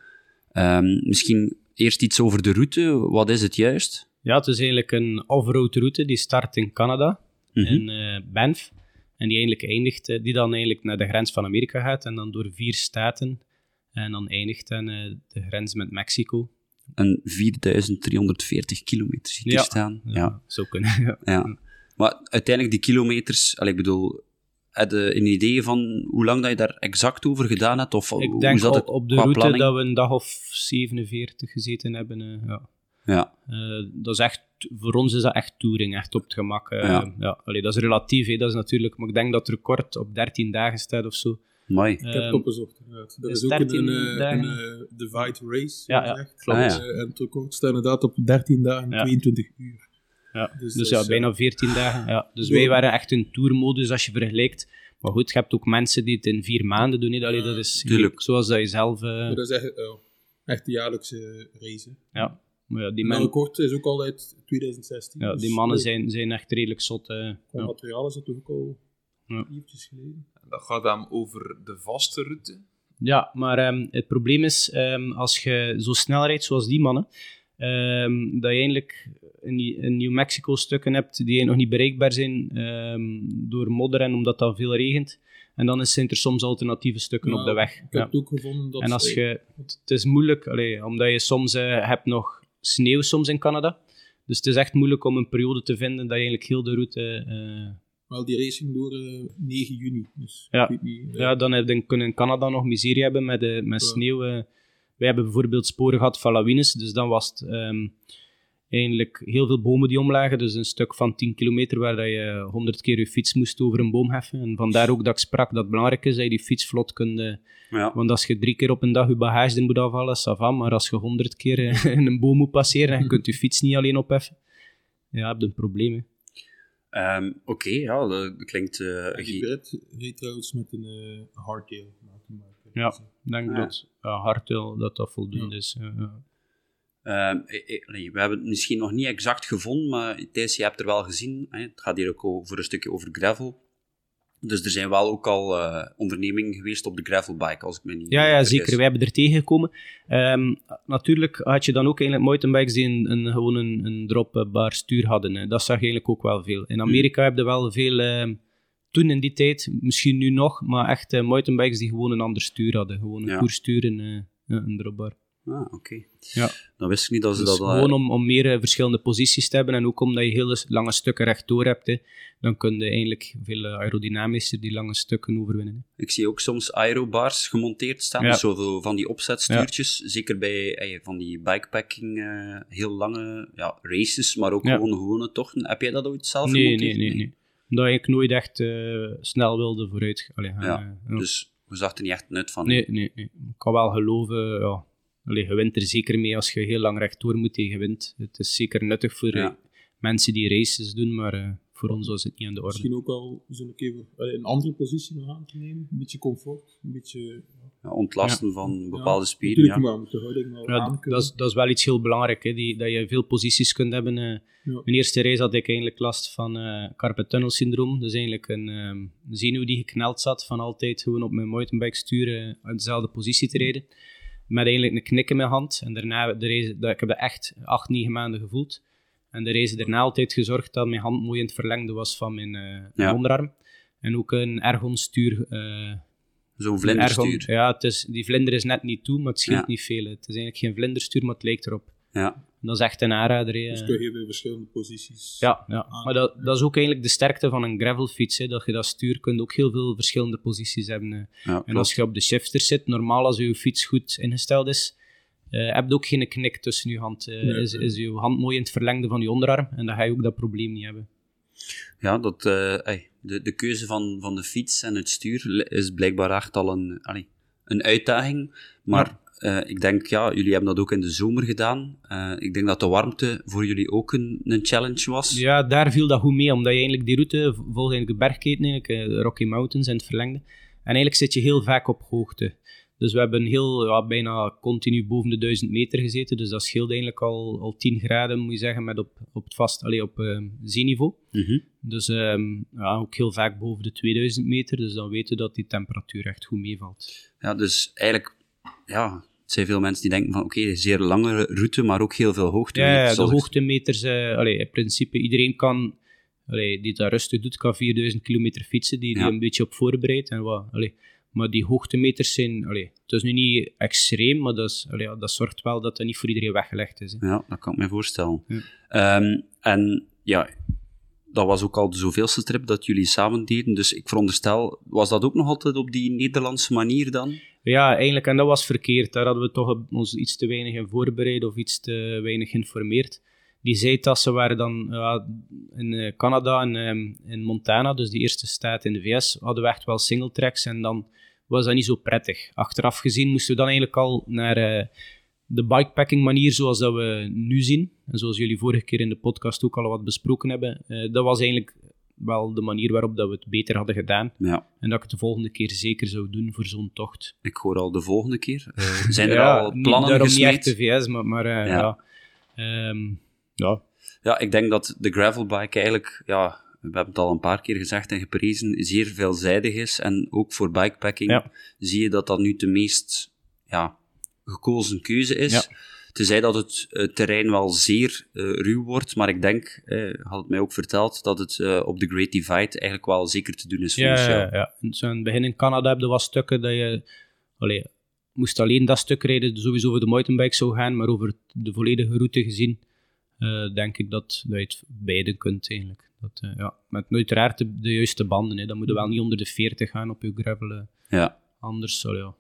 Ehm, misschien eerst iets over de route, wat is het juist? Ja, het is eigenlijk een off-road route die start in Canada, Mhm. in eh, Banff. En die eigenlijk eindigt, eh, die dan eigenlijk naar de grens van Amerika gaat en dan door vier staten. En dan eindigt aan eh, de grens met Mexico. Een 4340 kilometer zie ik hier staan. ja. Zo kunnen. ja. Ja. Maar uiteindelijk die kilometers, allee, ik bedoel, heb je een idee van hoe lang dat je daar exact over gedaan hebt? Of Ik hoe denk zat op, het op de route planning? dat we een dag of 47 gezeten hebben. ja. Ja, Eh, dat is echt, voor ons is dat echt touring, echt op het gemak. eh, Ja. ja. allee, dat is relatief, hè, dat is natuurlijk, maar ik denk dat het record op 13 dagen staat of zo. mooi. Ik heb Ehm, het opgezocht. inderdaad. Er is is ook een, 13 een, eh, dagen. een, Divide Race. Ja, ja, klopt. Ah, ja. En het record staat inderdaad op 13 dagen, Ja. 22 uur. Ja. Dus Dus, dat ja, is, bijna eh, 14 dagen. Ja. Dus ja. wij waren echt in tourmodus als je vergelijkt. Maar goed, je hebt ook mensen die het in vier maanden doen. Allee, dat is Tuurlijk. zoals dat je zelf... eh, Maar dat is echt, echt de jaarlijkse race. hè. ja. Maar ja, die, is ook al uit 2016. ja, dus, die mannen zijn, zijn echt redelijk zot. eh. Qua ja. materiaal is dat toch ook al Ja. eventjes geleden. Dat gaat dan over de vaste route. Ja, maar ehm, het probleem is, ehm, als je zo snel rijdt zoals die mannen, ehm, dat je eigenlijk in, in New Mexico stukken hebt die nog niet bereikbaar zijn ehm, door modder en omdat dat veel regent. En dan zijn er soms alternatieve stukken Ja, op de weg. Ik heb Ja. het ook gevonden dat... En als je, het is moeilijk, allee, omdat je soms eh, hebt nog sneeuw soms in Canada. Dus het is echt moeilijk om een periode te vinden dat je eigenlijk heel de route... eh, Wel, die racing door eh, 9 juni. Dus Ja. ik weet niet... eh, ja, dan heb je, kunnen in Canada nog miserie hebben met, eh, met sneeuw. eh. wij hebben bijvoorbeeld sporen gehad van lawines, dus dan was het ehm, eigenlijk heel veel bomen die omlagen. Dus een stuk van 10 kilometer waar dat je 100 keer je fiets moest over een boom heffen. En vandaar ook dat ik sprak dat het belangrijk is dat je die fiets vlot kunt... eh, Ja. Want als je drie keer op een dag je bagage in moet afhalen, ça va, maar als je honderd keer eh, in een boom moet passeren en je kunt je fiets niet alleen opheffen, ja, heb je een probleem. hè. Ehm, Oké, ja, dat klinkt... eh, en die reed trouwens met een eh hardtail. Ja. Ik denk Ja. dat hardtail dat dat voldoende Ja. is. Nee, we hebben het misschien nog niet exact gevonden, maar Thijs, je hebt er wel gezien. Hè? Het gaat hier ook voor een stukje over gravel. Dus er zijn wel ook al eh, ondernemingen geweest op de gravelbike, als ik me niet Ja, ja, zeker. Wij hebben er tegengekomen. Ehm, natuurlijk had je dan ook eigenlijk mountainbikes die een, een, gewoon een, een dropbaar stuur hadden. Hè. Dat zag je eigenlijk ook wel veel. In Amerika heb je wel veel, ehm, toen in die tijd, misschien nu nog, maar echt eh, mountainbikes die gewoon een ander stuur hadden. Gewoon een Ja. en eh, een dropbaar. Ah, oké. Ja. Dan wist ik niet dat ze Dus dat... eh, gewoon om, om meer eh, verschillende posities te hebben en ook omdat je hele lange stukken rechtdoor hebt, hè, dan kun je eigenlijk veel eh, aerodynamischer die lange stukken overwinnen. hè. Ik zie ook soms aerobars gemonteerd staan, Ja. dus zoveel van die opzetstuurtjes. Zeker bij van die bikepacking, heel lange ja, races, maar ook gewoon gewone tochten. Heb jij dat ooit zelf Nee, gemonteerd? nee, nee, nee. Omdat ik nooit echt snel wilde vooruit allee, gaan. Ja, ja. Dus we zag er niet echt nut van. Nee, nee, nee. Ik kan wel geloven, ja. Allee, je wint er zeker mee als je heel lang rechtdoor moet tegen wind. Het is zeker nuttig voor Ja. mensen die races doen, maar eh, voor ons was het niet aan de orde. Misschien ook al zo'n keer allee, een andere positie nog aan te nemen. Een beetje comfort, een beetje... Ja, ontlasten van bepaalde ja, spieren. Natuurlijk Ja. maar met de houding wel Ja, aan d- kunnen. dat, is, dat is wel iets heel belangrijk, hè, die, dat je veel posities kunt hebben. eh. Ja. Mijn eerste race had ik eigenlijk last van eh carpet tunnel syndroom. Dus eigenlijk een ehm, zenuw die gekneld zat van altijd gewoon op mijn mountainbike sturen in dezelfde positie te rijden. Met eigenlijk een knik in mijn hand. En daarna, de race, dat, ik heb dat echt acht, negen maanden gevoeld. En de race daarna altijd gezorgd dat mijn hand mooi in het verlengde was van mijn, eh, onderarm. En ook een ergonstuur. eh Zo'n vlinderstuur. ergon- ja, het is, die vlinder is net niet toe, maar het scheelt Ja. niet veel. Het is eigenlijk geen vlinderstuur, maar het lijkt erop. Ja. Dat is echt een aanrader. hè. Dus kun je heel veel verschillende posities... Ja, ja. maar dat, dat is ook eigenlijk de sterkte van een gravelfiets. Hè. Dat je dat stuur kunt ook heel veel verschillende posities hebben. Ja, En als je op de shifter zit, normaal als je fiets goed ingesteld is, eh heb je ook geen knik tussen je hand. eh, Nee. is, is je hand mooi in het verlengde van je onderarm en dan ga je ook dat probleem niet hebben. Ja, dat, eh, ey, de, de keuze van, van de fiets en het stuur is blijkbaar echt al een, allee, een uitdaging. Maar eh, ik denk, ja, jullie hebben dat ook in de zomer gedaan. Eh, ik denk dat de warmte voor jullie ook een, een challenge was. Ja, daar viel dat goed mee, omdat je eigenlijk die route volgt eigenlijk de bergketen, eigenlijk, eh, de Rocky Mountains in het verlengde. En eigenlijk zit je heel vaak op hoogte. Dus we hebben heel, ja, bijna continu boven de 1000 meter gezeten, dus dat scheelde eigenlijk al, al 10 graden, moet je zeggen, met op, op het vast, allee, op eh, zeeniveau. Mhm. Dus ehm, ja, ook heel vaak boven de 2000 meter, dus dan weten we dat die temperatuur echt goed meevalt. Ja, dus eigenlijk, ja, het zijn veel mensen die denken van, oké, zeer lange route, maar ook heel veel hoogte. Ja, ja, de hoogtemeters, eh allee, in principe iedereen kan, allee, die dat rustig doet, kan 4000 kilometer fietsen, die, die Ja. een beetje op voorbereidt. En wat, allee, maar die hoogtemeters zijn, allee, het is nu niet extreem, maar dat, is, allee, dat zorgt wel dat dat niet voor iedereen weggelegd is. hè. Ja, dat kan ik me voorstellen. Ja. Ehm, en ja, dat was ook al de zoveelste trip dat jullie samen deden. Dus ik veronderstel, was dat ook nog altijd op die Nederlandse manier dan? Ja, eigenlijk, en dat was verkeerd. Daar hadden we toch ons iets te weinig in voorbereid of iets te weinig geïnformeerd. Die zijtassen waren dan in eh, Canada en ehm, in Montana, dus die eerste staat in de VS, hadden we echt wel single tracks en dan was dat niet zo prettig. Achteraf gezien moesten we dan eigenlijk al naar eh, de bikepacking manier zoals dat we nu zien. En zoals jullie vorige keer in de podcast ook al wat besproken hebben. eh, dat was eigenlijk wel de manier waarop dat we het beter hadden gedaan. Ja, En dat ik het de volgende keer zeker zou doen voor zo'n tocht. ik hoor al de volgende keer. Eh, zijn er ja, al niet- plannen daarom niet gesmeed? echt de VS, maar, maar eh, Ja. ja. Ehm, ja. Ja, ik denk dat de gravelbike eigenlijk, ja, we hebben het al een paar keer gezegd en geprezen, zeer veelzijdig is. En ook voor bikepacking zie je dat dat nu de meest ja, gekozen keuze is. Het Tenzij dat het eh, terrein wel zeer eh, ruw wordt, maar ik denk, had het mij ook verteld, dat het eh, op de Great Divide eigenlijk wel zeker te doen is Ja, ja, ja. In zo'n begin in Canada heb je wat stukken dat je... Allee, moest alleen dat stuk rijden, sowieso voor de mountainbike zou gaan, maar over de volledige route gezien, denk ik dat, dat je het beide kunt eigenlijk. Dat, ja. Met uiteraard de, de juiste banden, hè. dan moet je wel niet onder de 40 gaan op je gravel. Ja. Anders, sorry,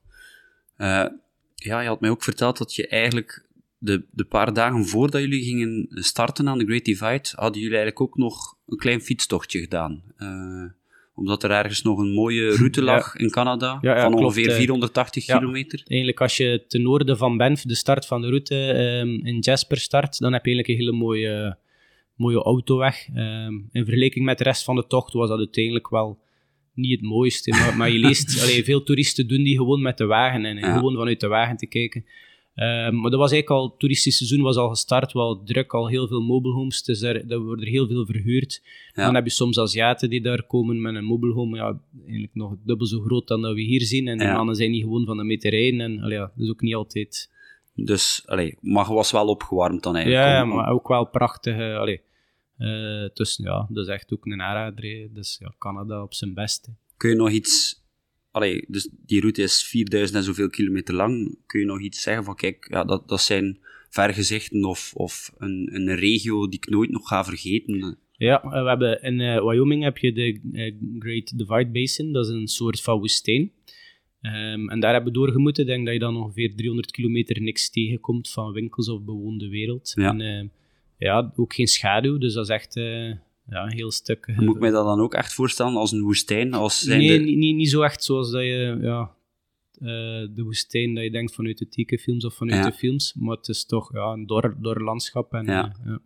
ja. Ja, je had mij ook verteld dat je eigenlijk de, de paar dagen voordat jullie gingen starten aan de Great Divide, hadden jullie eigenlijk ook nog een klein fietstochtje gedaan. Eh, omdat er ergens nog een mooie route lag in Canada, Ja, ja, van klopt, ongeveer eh. 480 Ja. kilometer. Eigenlijk als je ten noorden van Banff de start van de route ehm, in Jasper start, dan heb je eigenlijk een hele mooie, mooie autoweg. Ehm, in vergelijking met de rest van de tocht was dat uiteindelijk wel niet het mooiste. Maar, maar je leest, allee, veel toeristen doen die gewoon met de wagen en gewoon vanuit de wagen te kijken. Ehm, maar dat was eigenlijk al, het toeristisch seizoen was al gestart, wel druk, al heel veel mobile homes, dus daar, daar worden er heel veel verhuurd. Ja. Dan heb je soms Aziaten die daar komen met een mobile home, ja, eigenlijk nog dubbel zo groot dan dat we hier zien. En die Ja. mannen zijn niet gewoon van de meter rijden en allee, ja, dat is ook niet altijd... Dus, allee, maar was wel opgewarmd dan eigenlijk. Ja, om- om- maar ook wel prachtig. allee, eh, ja, dat is echt ook een aanrader. Dus ja, Canada op zijn beste. Kun je nog iets... Allee, dus die route is 4000 en zoveel kilometer lang. Kun je nog iets zeggen van, kijk, ja, dat, dat zijn vergezichten of, of een, een regio die ik nooit nog ga vergeten. Ja, eh, we hebben in eh, Wyoming heb je de eh, Great Divide Basin. Dat is een soort van woestijn. Ehm, en daar hebben we doorgemoeten. Ik denk dat je dan ongeveer 300 kilometer niks tegenkomt van winkels of bewoonde wereld. Ja. En ja, ook geen schaduw. Dus dat is echt ja, een heel stuk... Moet ik mij dat dan ook echt voorstellen als een woestijn? Als zijn Nee, niet, niet, niet zo echt zoals dat je, ja, eh, de woestijn dat je denkt vanuit de tekenfilms of vanuit Ja. de films, maar het is toch ja, een dor, dor landschap. En, Ja. eh, ja.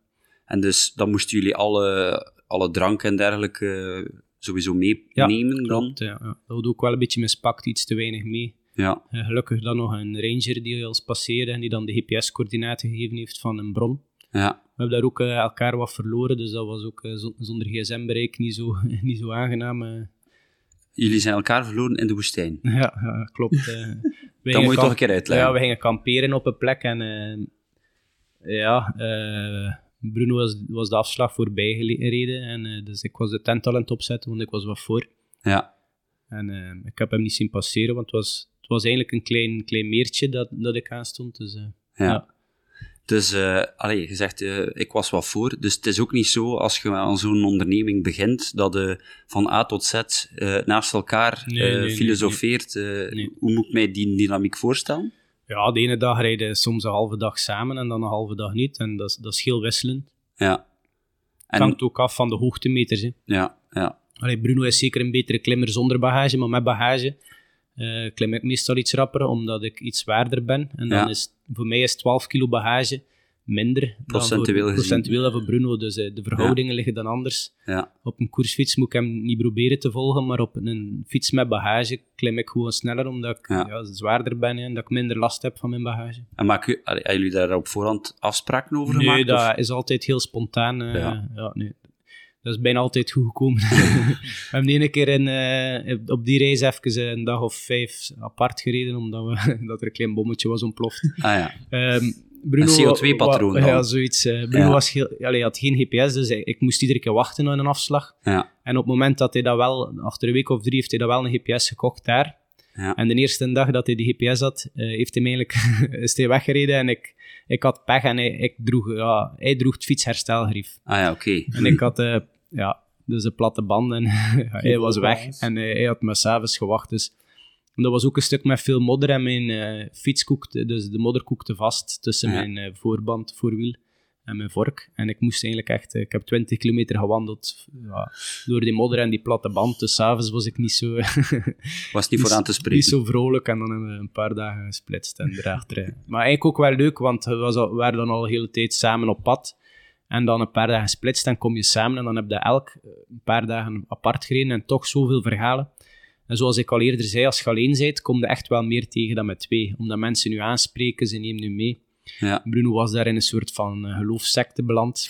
En dus dan moesten jullie alle, alle drank en dergelijke eh, sowieso meenemen dan? Klopt, ja, ja. Dat wordt ook wel een beetje mispakt, iets te weinig mee. Ja, gelukkig dan nog een ranger die ons passeerde en die dan de GPS-coördinaten gegeven heeft van een bron. ja. We hebben daar ook eh, elkaar wat verloren, dus dat was ook eh, zo- zonder gsm-bereik niet zo, niet zo aangenaam. eh. Jullie zijn elkaar verloren in de woestijn. Ja, ja klopt. Dat moet je toch een keer uitleggen. Ja, we gingen kamperen op een plek en ja, Bruno was, was de afslag voorbij gereden en dus ik was de tent al aan het opzetten, want ik was wat voor. Ja, En ik heb hem niet zien passeren, want het was, het was eigenlijk een klein, klein meertje dat, dat ik aanstond. Dus, ja. Ja. Dus, eh allee, je zegt, eh, ik was wat voor. Dus het is ook niet zo, als je aan zo'n onderneming begint, dat je van A tot Z eh, naast elkaar Nee, eh, nee, nee, filosofeert. eh, Nee. Hoe moet ik mij die dynamiek voorstellen? ja, de ene dag rijden soms een halve dag samen en dan een halve dag niet. En dat, is- dat is heel wisselend. Ja. Het En, hangt ook af van de hoogtemeters. Hè. ja, ja, Allee, Bruno is zeker een betere klimmer zonder bagage, maar met bagage eh, klim ik meestal iets rapper, omdat ik iets zwaarder ben. En dan Ja. is voor mij is 12 kilo bagage minder Procentueel dan voor, procentueel dan voor Bruno. Dus eh, de verhoudingen liggen dan anders. ja. Op een koersfiets moet ik hem niet proberen te volgen, maar op een fiets met bagage klim ik gewoon sneller, omdat ik Ja. zwaarder ben en dat ik minder last heb van mijn bagage. En maak hebben jullie daar op voorhand afspraken over Nee, gemaakt? dat of- is altijd heel spontaan. eh, Ja. ja. nee. Dat is bijna altijd goed gekomen. we hebben de ene keer in, eh, op die reis even een dag of vijf apart gereden, omdat we, dat er een klein bommetje was ontploft. Ah ja, Ehm, Bruno, Een CO2-patroon wa- dan. Ja, zoiets. eh, Bruno Ja. was heel, allee, had geen GPS, dus ik moest iedere keer wachten aan een afslag. ja, En op het moment dat hij dat wel, achter een week of drie, heeft hij dat wel een GPS gekocht daar. ja. En de eerste dag dat hij die GPS had, eh, heeft hij eigenlijk, is hij weggereden en ik, ik had pech en hij, ik droeg, ja, hij droeg het fietsherstelgrief. Ah ja, oké. En ik had, eh, ja, dus een platte band en hij was weg. En hij had me s'avonds gewacht. Dus en dat was ook een stuk met veel modder en mijn eh, fiets koekte, dus de modder koekte vast tussen Ja. mijn eh, voorband, voorwiel en mijn vork. En ik moest eigenlijk echt, eh, ik heb 20 kilometer gewandeld ja, door die modder en die platte band. Dus s'avonds was ik niet zo, Was niet voor aan te niet spreken. zo vrolijk en dan hebben we een paar dagen gesplitst en erachter. Maar eigenlijk ook wel leuk, want we, was al- we waren dan al de hele tijd samen op pad. En dan een paar dagen gesplitst, dan kom je samen en dan heb je elk eh, een paar dagen apart gereden en toch zoveel verhalen. En zoals ik al eerder zei, als je alleen bent, kom je echt wel meer tegen dan met twee. Omdat mensen nu aanspreken, ze nemen nu mee. Ja. Bruno was daar in een soort van uh, geloofssecte beland.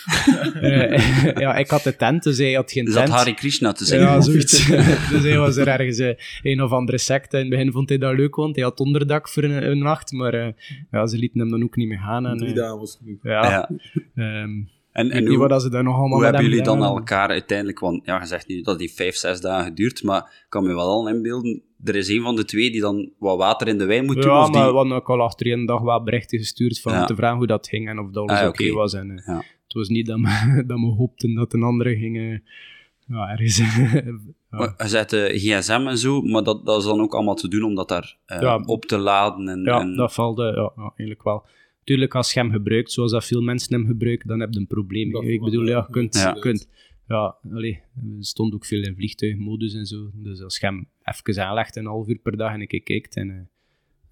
uh, ja, ik had de tent, dus hij had geen Is tent. dat Hare Krishna te zeggen? Ja, zoiets. dus hij was er ergens uh, een of andere secte. In het begin vond hij dat leuk, want hij had onderdak voor een, een nacht, maar ja, ze lieten hem dan ook niet meer gaan. En, Drie dagen was genoeg. Ja. Ja. Um, En, en hoe, wat ze daar nog allemaal hoe hebben jullie dan elkaar uiteindelijk... Want ja, je zegt nu dat heeft vijf, zes dagen geduurd, maar ik kan me wel al inbeelden, er is een van de twee die dan wat water in de wijn moet doen, Ja, of die... maar we hadden ook al achter een dag wel berichten gestuurd van Ja. te vragen hoe dat ging en of dat alles Ah, oké was. En, eh, Ja. Het was niet dat we, dat we hoopten dat een andere ging... eh, ja, ergens... ja. Je zet de gsm en zo, maar dat, dat is dan ook allemaal te doen om dat daar eh, Ja. op te laden. En, Ja, en- dat valt eh, ja, ja, eigenlijk wel. Tuurlijk, als je hem gebruikt, zoals dat veel mensen hem gebruiken, dan heb je een probleem. Dat. Ik bedoel, ja, je kunt... Ja. je kunt ja, allee, er stond ook veel in vliegtuigmodus en zo. Dus als je hem even aanlegt, een half uur per dag en een keer kijkt, en, eh,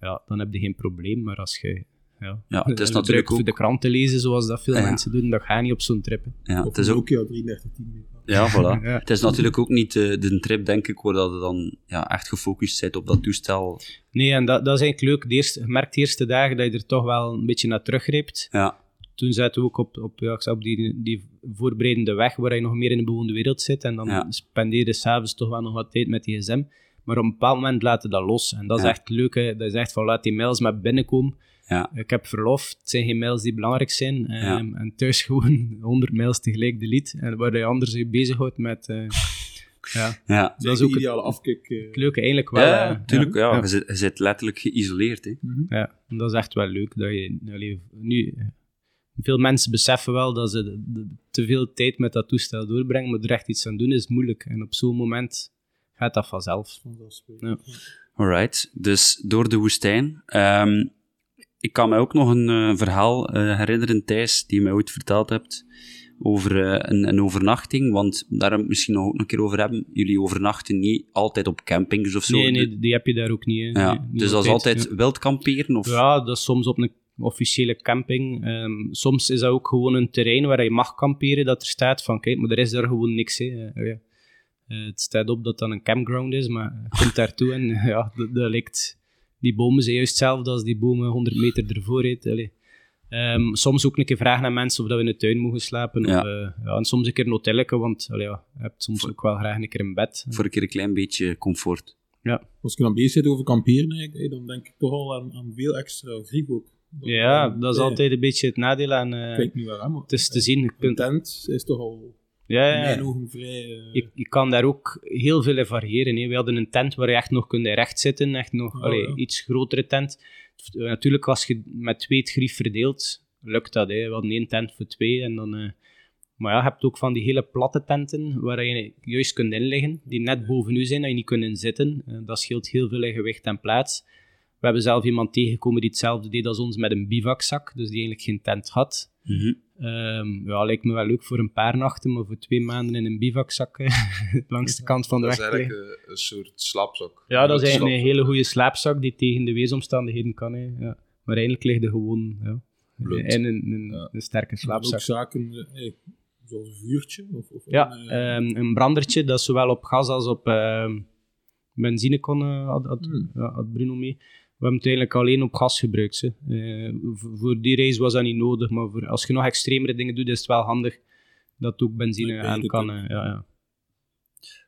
ja, dan heb je geen probleem. Maar als je... Ja, Ja, het is natuurlijk voor ook- de krant te lezen, zoals dat veel Ja. mensen doen, dat gaat niet op zo'n trip. hè. ja, Of het is ook... Nokia 3310 mee. Ja, voilà. Ja. Het is natuurlijk ook niet eh, de trip, denk ik, waar dat je dan ja, echt gefocust bent op dat toestel. Nee, en dat, dat is eigenlijk leuk. De eerste, je merkt de eerste dagen dat je er toch wel een beetje naar teruggreept. Ja, toen zaten we ook op, op, ja, op die, die voorbereidende weg waar je nog meer in de bewoonde wereld zit. En dan Ja. spendeer je s'avonds toch wel nog wat tijd met die gsm. Maar op een bepaald moment laat je dat los. En dat is Ja. echt leuk. Hè. Dat is echt van laat die mails maar binnenkomen. Ja, Ik heb verlof. Het zijn geen mails die belangrijk zijn. Ja. Ehm, en thuis gewoon 100 mails tegelijk delete. En waar je anders je bezighoudt met... eh, ja, ja. dat is ook het, ideale afkik. eh. het leuke eigenlijk wel. Ja, hè. natuurlijk. Ja, Ja. Je, zit, je zit letterlijk geïsoleerd. Hè. Ja, en dat is echt wel leuk. Dat je, allee, nu, veel mensen beseffen wel dat ze de- de- te veel tijd met dat toestel doorbrengen, maar er echt iets aan doen is moeilijk. En op zo'n moment gaat dat vanzelf. Ja. Alright, dus door de woestijn. Ehm, ik kan mij ook nog een eh, verhaal eh, herinneren, Thijs, die je mij ooit verteld hebt over eh, een, een overnachting, want daar we het misschien nog ook een keer over hebben. Jullie overnachten niet altijd op campings of zo. Nee, nee, die heb je daar ook niet. hè. Ja, Nee, niet dus dat is altijd ja. wild kamperen? Of? Ja, dat is soms op een officiële camping. Ehm, soms is dat ook gewoon een terrein waar je mag kamperen, dat er staat van, kijk, maar er is daar gewoon niks. Hè. Ja. Eh, het staat op dat dat een campground is, maar je komt daartoe en ja, dat, dat lijkt... Die bomen zijn juist hetzelfde als die bomen 100 meter ervoor. Heet. Ehm, soms ook een keer vragen aan mensen of dat we in de tuin mogen slapen. Ja. Of, eh, ja, en soms een keer een hotelletje, want allee, ja, je hebt soms ook wel graag een keer een bed. Voor een keer een klein beetje comfort. Als je dan bezig bent over kamperen, eigenlijk, dan denk ik toch al aan, aan veel extra ook. Ja, dat is Ja, altijd een beetje het nadeel aan... eh, Ik weet niet waarom, het is te zien. Je, een tent is toch al ja, in ja, mijn ogen vrij... eh, je, je kan daar ook heel veel in variëren. Hè. We hadden een tent waar je echt nog kunt recht zitten, echt nog allee, ja. iets grotere tent. Eh, natuurlijk, als je met twee het grief verdeelt, lukt dat. Hè. We hadden één tent voor twee en dan... eh, maar ja, je hebt ook van die hele platte tenten waar je juist kunt inliggen, die net boven u zijn, dat je niet kunt inzitten. Dat scheelt heel veel in gewicht en plaats. We hebben zelf iemand tegengekomen die hetzelfde deed als ons met een bivakzak, dus die eigenlijk geen tent had. Mhm. Ehm, ja, lijkt me wel leuk voor een paar nachten, maar voor twee maanden in een bivakzak langs de kant van de Dat is weg te liggen. eigenlijk een, een soort slaapzak. Ja, dat is eigenlijk een hele goede slaapzak die tegen de weersomstandigheden kan. Hè. Ja. Maar eigenlijk ligt er gewoon ja, Bloed. in een, een, Ja. een sterke ook slaapzak. zaken, eh, zoals een vuurtje. Of, of Ja, een, eh, ehm, een brandertje dat zowel op gas als op ehm, benzine kon, eh, had, had, Hmm. ja, had Bruno mee. We hebben het eigenlijk alleen op gas gebruikt. Hè. Eh, voor die reis was dat niet nodig, maar voor, als je nog extremere dingen doet, is het wel handig dat ook benzine aan kan. eh, ja, ja.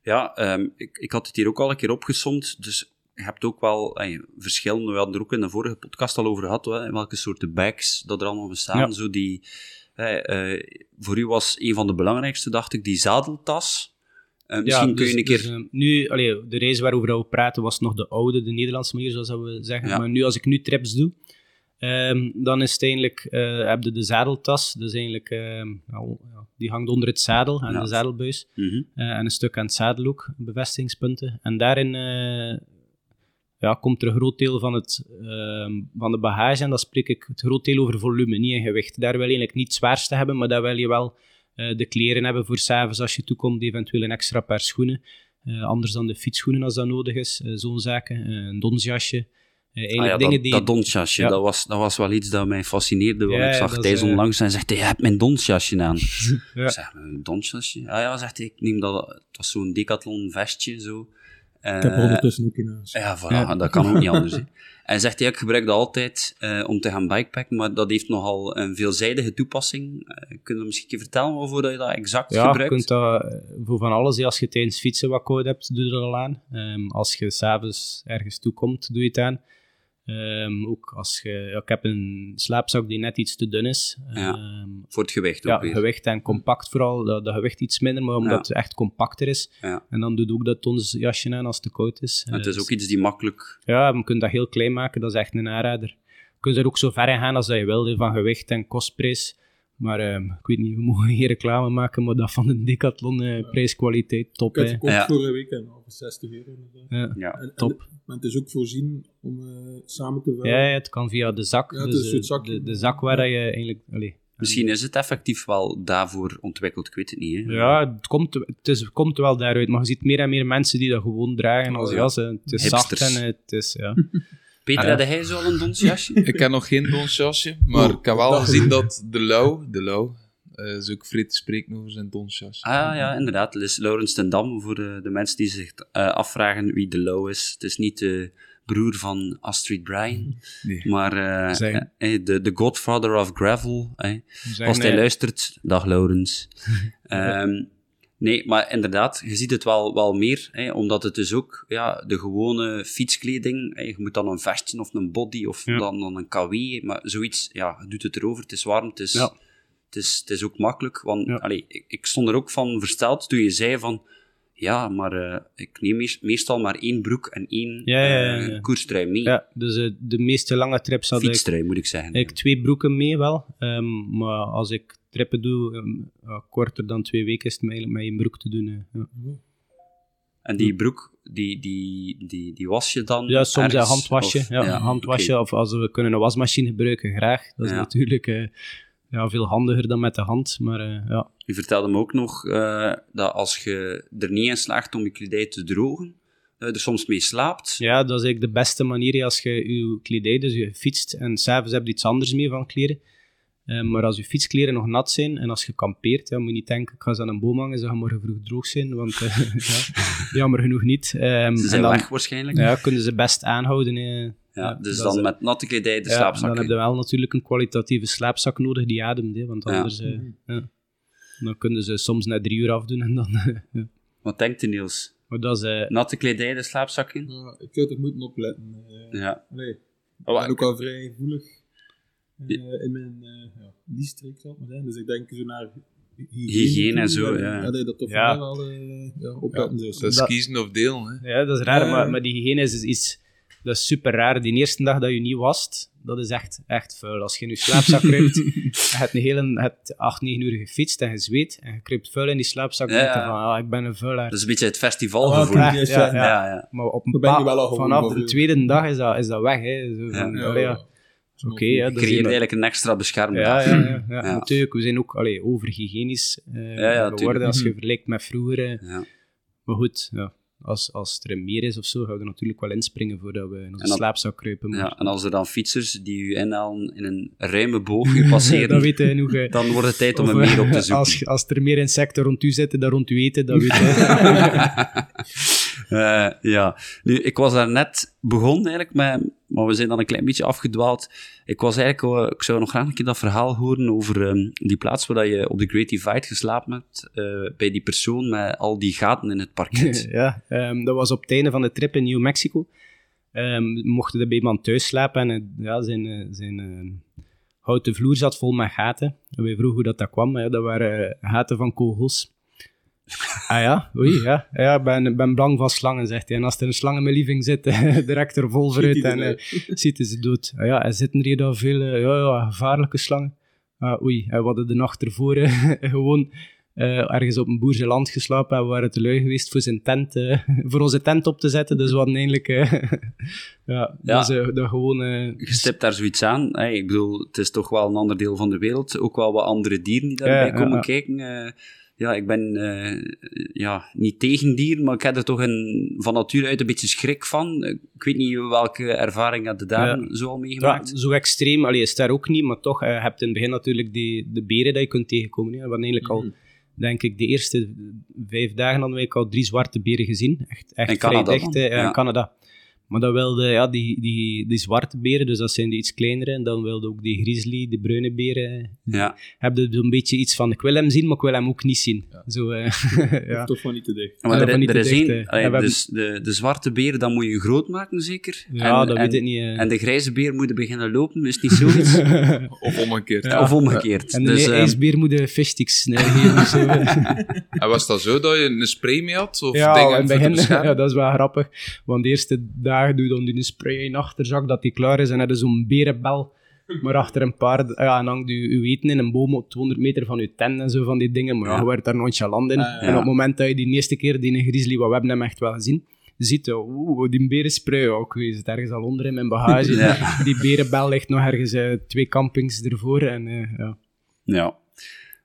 Ja, ehm, ik, ik had het hier ook al een keer opgesomd, dus je hebt ook wel ey, verschillende, we hadden er ook in de vorige podcast al over gehad, hè, welke soorten bags dat er allemaal bestaan. Ja. Zo die, eh, eh, voor u was een van de belangrijkste, dacht ik, die zadeltas. Eh, misschien Ja, kun je dus- een keer... dus, eh, nu, allee, de reis waarover we praten was nog de oude, de Nederlandse manier, zoals dat we zeggen. Ja. Maar nu, als ik nu trips doe, ehm, dan is het eigenlijk, eh, heb je de zadeltas. Dus eigenlijk, ehm, die hangt onder het zadel, aan Ja. de zadelbuis. Mhm. En een stuk aan het zadel ook, bevestigingspunten. En daarin ja, komt er een groot deel van, het, ehm, van de bagage. En dan spreek ik het groot deel over volume, niet in gewicht. Daar wil je eigenlijk niet het zwaarste hebben, maar daar wil je wel de kleren hebben voor s'avonds als je toekomt. Eventueel een extra paar schoenen. Eh, anders dan de fietsschoenen als dat nodig is. eh, Zo'n zaken. Eh, een donsjasje. Eh, Ah ja, dingen dat, die... dat donsjasje, Ja. dat, was, dat was wel iets dat mij fascineerde. Want Ja, ik zag Thijs eh, onlangs en zegt je hebt mijn donsjasje aan. Ja. Ik zeg, een donsjasje? Ah ja, zegt hij, ik neem dat... Het was zo'n decathlon vestje, zo. Ik heb er ondertussen ook in huis. Ja, voilà, dat kan ook niet anders. Hè. Hij zegt hij, ik gebruik dat altijd eh, om te gaan bikepacken, maar dat heeft nogal een veelzijdige toepassing. Uh, kun je misschien vertellen waarvoor dat je dat exact ja, gebruikt? je kunt dat eh, voor van alles. hè. Als je tijdens fietsen wat code hebt, doe je er al aan. Ehm, als je s'avonds ergens toe komt, doe je het aan. Ehm, ook als je... Ja, ik heb een slaapzak die net iets te dun is. Ja, Ehm, Voor het gewicht ook ja, weer. gewicht en compact vooral. Dat, dat gewicht iets minder, maar omdat Ja. het echt compacter is. Ja. En dan doe je ook dat tonsjasje aan als het te koud is. En het Eh, is ook iets die makkelijk... Ja, je kunt dat heel klein maken, dat is echt een aanrader. Je kunt er ook zo ver in gaan als dat je wil, van gewicht en kostprijs. Maar ehm, ik weet niet, we mogen geen reclame maken, maar dat van de Decathlon, eh, prijskwaliteit, top. Ik gekocht Ja. vorige week en al voor 60 euro. inderdaad. Ja. Ja. En- en- Top. Maar het is ook voorzien om eh, samen te werken. Ja, ja, het kan via de zak. Ja, het dus, eh, zak. de, de zak waar dat je eigenlijk... Allee, Misschien is het effectief wel daarvoor ontwikkeld, ik weet het niet. Hè. ja, het komt, het, is, het komt wel daaruit, maar je ziet meer en meer mensen die dat gewoon dragen als Oh, ja. jas. hè. Het is Hipsters. zacht en het is... Ja. Peter, had hij zo al een donsjasje? Ik heb nog geen donsjasje, maar Oh, ik heb wel gezien dat de Lau, de Lau, eh is ook vrij te spreken over zijn donsjasje. Ah ja, inderdaad. Het is Laurens ten Dam, voor de, de mensen die zich eh, afvragen wie de Low is. Het is niet de broer van Astrid Bryan, Nee. maar eh, eh, de, de godfather of gravel. eh. Als hij eh, luistert, dag Laurens. Ehm, nee, maar inderdaad, je ziet het wel, wel meer, hè, omdat het dus ook ja, de gewone fietskleding, je moet dan een vestje of een body of Ja. dan, dan een KW, maar zoiets, ja, je doet het erover, het is warm, het is, Ja. Het is, het is ook makkelijk, want Ja. allee, ik, ik stond er ook van versteld toen je zei van, ja, maar eh, ik neem meest- meestal maar één broek en één Ja, ja, ja, eh, koerstrui mee. Ja, dus eh, de meeste lange trips had ik Fietstrui, moet ik zeggen. Ik twee broeken mee wel, ehm, maar als ik trippen doe, ehm, korter dan twee weken, is het mij eigenlijk met één broek te doen. En die broek, die, die, die, die was je dan Ja, soms een ergens, handwasje. of- ja, handwasje, of als we kunnen een wasmachine gebruiken, graag. Dat is Ja. natuurlijk ja, veel handiger dan met de hand, maar eh, ja. U vertelde me ook nog eh, dat als je er niet in slaagt om je kledij te drogen, je er soms mee slaapt. ja, dat is eigenlijk de beste manier als je je kledij, dus je fietst en s'avonds heb je iets anders mee van kleren. Eh, maar als je fietskleren nog nat zijn en als je kampeert, ja, moet je niet denken, ik ga ze aan een boom hangen, ze gaan morgen vroeg droog zijn, want ja, jammer genoeg niet. Ehm, Ze en zijn dan, weg waarschijnlijk. Ja, kunnen ze best aanhouden. Ja, Ja, dus is- dan met natte kledij de ja, slaapzak. dan heb je wel natuurlijk een kwalitatieve slaapzak nodig die ademt, hè, want Ja. anders... eh, ja. Dan kunnen ze soms net drie uur afdoen en dan... Wat denkt u Niels? Maar dat is... eh, Natte kledij de slaapzak in? Ja, ik zou toch moeten opletten. eh. Ja. nee. Ik Oh, ben ook al vrij gevoelig eh, in mijn uh, ja, liestreek, zal ik maar zeggen. Dus ik denk zo naar hygiëne, Hygiëne en zo, ja. Ja, dat je dat toch Ja. wel ja, opletten. Dat is Dat- kiezen of delen. Hè. ja, dat is raar, Ja. maar, maar die hygiëne is, is, dat is super raar. Die eerste dag dat je niet wast, dat is echt, echt vuil. Als je in je slaapzak kruipt, je hebt een hele, je hebt 8, 9 uur gefietst en gezweet, en je kruipt vuil in die slaapzak, Ja, en denk je ja. van, ah, ik ben een vuilaar. Dat is een beetje het festivalgevoel. oké, ja, ja, ja. ja. ja. Maar op een Daar ben je pa- wel al gewoon vanaf de tweede dag is dat, is dat weg. Hè. Zo van, Ja. allee, ja. Oké, ja, Je dat is creëert een- eigenlijk een extra bescherming. Ja, ja, ja, ja. Ja. natuurlijk. We zijn ook allee, overhygiënisch eh Ja, ja, geworden tuurlijk. als je vergelijkt met vroeger. eh. Ja. Maar goed, ja. Als, als er meer is of zo, gaan we er natuurlijk wel inspringen voordat we in onze dan- slaapzak kruipen. Maar Ja, en als er dan fietsers die u inhalen in een ruime boog u passeren, dat weet eh. dan wordt het tijd om er meer op te zoeken. Als, als er meer insecten rond u zitten dan rond u eten, dat weet je. Eh, ja, nu, ik was daar net begonnen eigenlijk, met, maar we zijn dan een klein beetje afgedwaald. Ik was eigenlijk, eh, ik zou nog graag een keer dat verhaal horen over ehm, die plaats waar je op de Great Divide geslapen hebt, eh, bij die persoon met al die gaten in het parket. ja, ehm, dat was op het einde van de trip in New Mexico. We mochten er bij iemand thuis slapen en ja, zijn, zijn houten vloer zat vol met gaten. En wij vroegen hoe dat, dat kwam. Ja, dat waren gaten van kogels. Ah ja, oei, ja. Ja, ik ben, ben bang van slangen, zegt hij. En als er een slang in mijn living zit, direct er vol vooruit en eh, ziet ze dood. Ah ja, en zitten er hier dan veel eh, ja, ja, gevaarlijke slangen? Ah, oei, en we hadden de nacht ervoor eh, gewoon ergens op een boerse land geslapen en we waren te lui geweest voor, zijn tent, voor onze tent op te zetten. Dus we hadden eigenlijk... ja, Ja. Dus, dat gewoon... Je stipt daar zoiets aan. hè. ik bedoel, het is toch wel een ander deel van de wereld. Ook wel wat andere dieren die daarbij komen kijken. Ja, ik ben eh, ja, niet tegen dieren, maar ik heb er toch een, van nature uit een beetje schrik van. Ik weet niet welke ervaring had je daar Ja. zo al Ja, meegemaakt. zo extreem, allee, is daar ook niet, maar toch, eh, je hebt in het begin natuurlijk die, de beren dat je kunt tegenkomen. hè. We hadden eigenlijk al denk ik, de eerste vijf dagen hadden wij al drie zwarte beren gezien. Echt, echt In vrij Canada dicht, ja, Ja. in Canada. Maar dan wilde ja, die, die, die zwarte beren, dus dat zijn de iets kleinere. En dan wilde ook die grizzly, de bruine beren. Ja, Heb je een beetje iets van, ik wil hem zien, maar ik wil hem ook niet zien. Zo, eh, ja. Toch van niet te dicht. maar Ja, er, er te is één... Ja, hebben- dus de, de zwarte beer, dan moet je groot maken, zeker? ja, En- dat en- weet ik niet. eh. En de grijze beer moet beginnen lopen, is het niet zoiets? Of omgekeerd. Ja. Of omgekeerd. En de dus, ehm, ijsbeer moet de fishsticks eh, of zo. En was dat zo dat je een spray mee had? Of ja, dingen in het begin, ja, dat is wel grappig. Want de eerste dagen doe je dan die spray in je achterzak, dat die klaar is. En heb je zo'n berenbel. Maar achter een paar... Ja, en hangt je, je eten in een boom op 200 meter van je tent en zo van die dingen. Maar ja, Ja. je wordt daar nonchalant in. Ah, En op ja. het moment dat je die eerste keer die een grizzly, wat we hebben hem echt wel gezien, ziet, je, oeh, die berenspray, ja, weet het ergens al onder in mijn bagage. Ja. Die berenbel ligt nog ergens eh, twee campings ervoor. En eh, ja... Ja.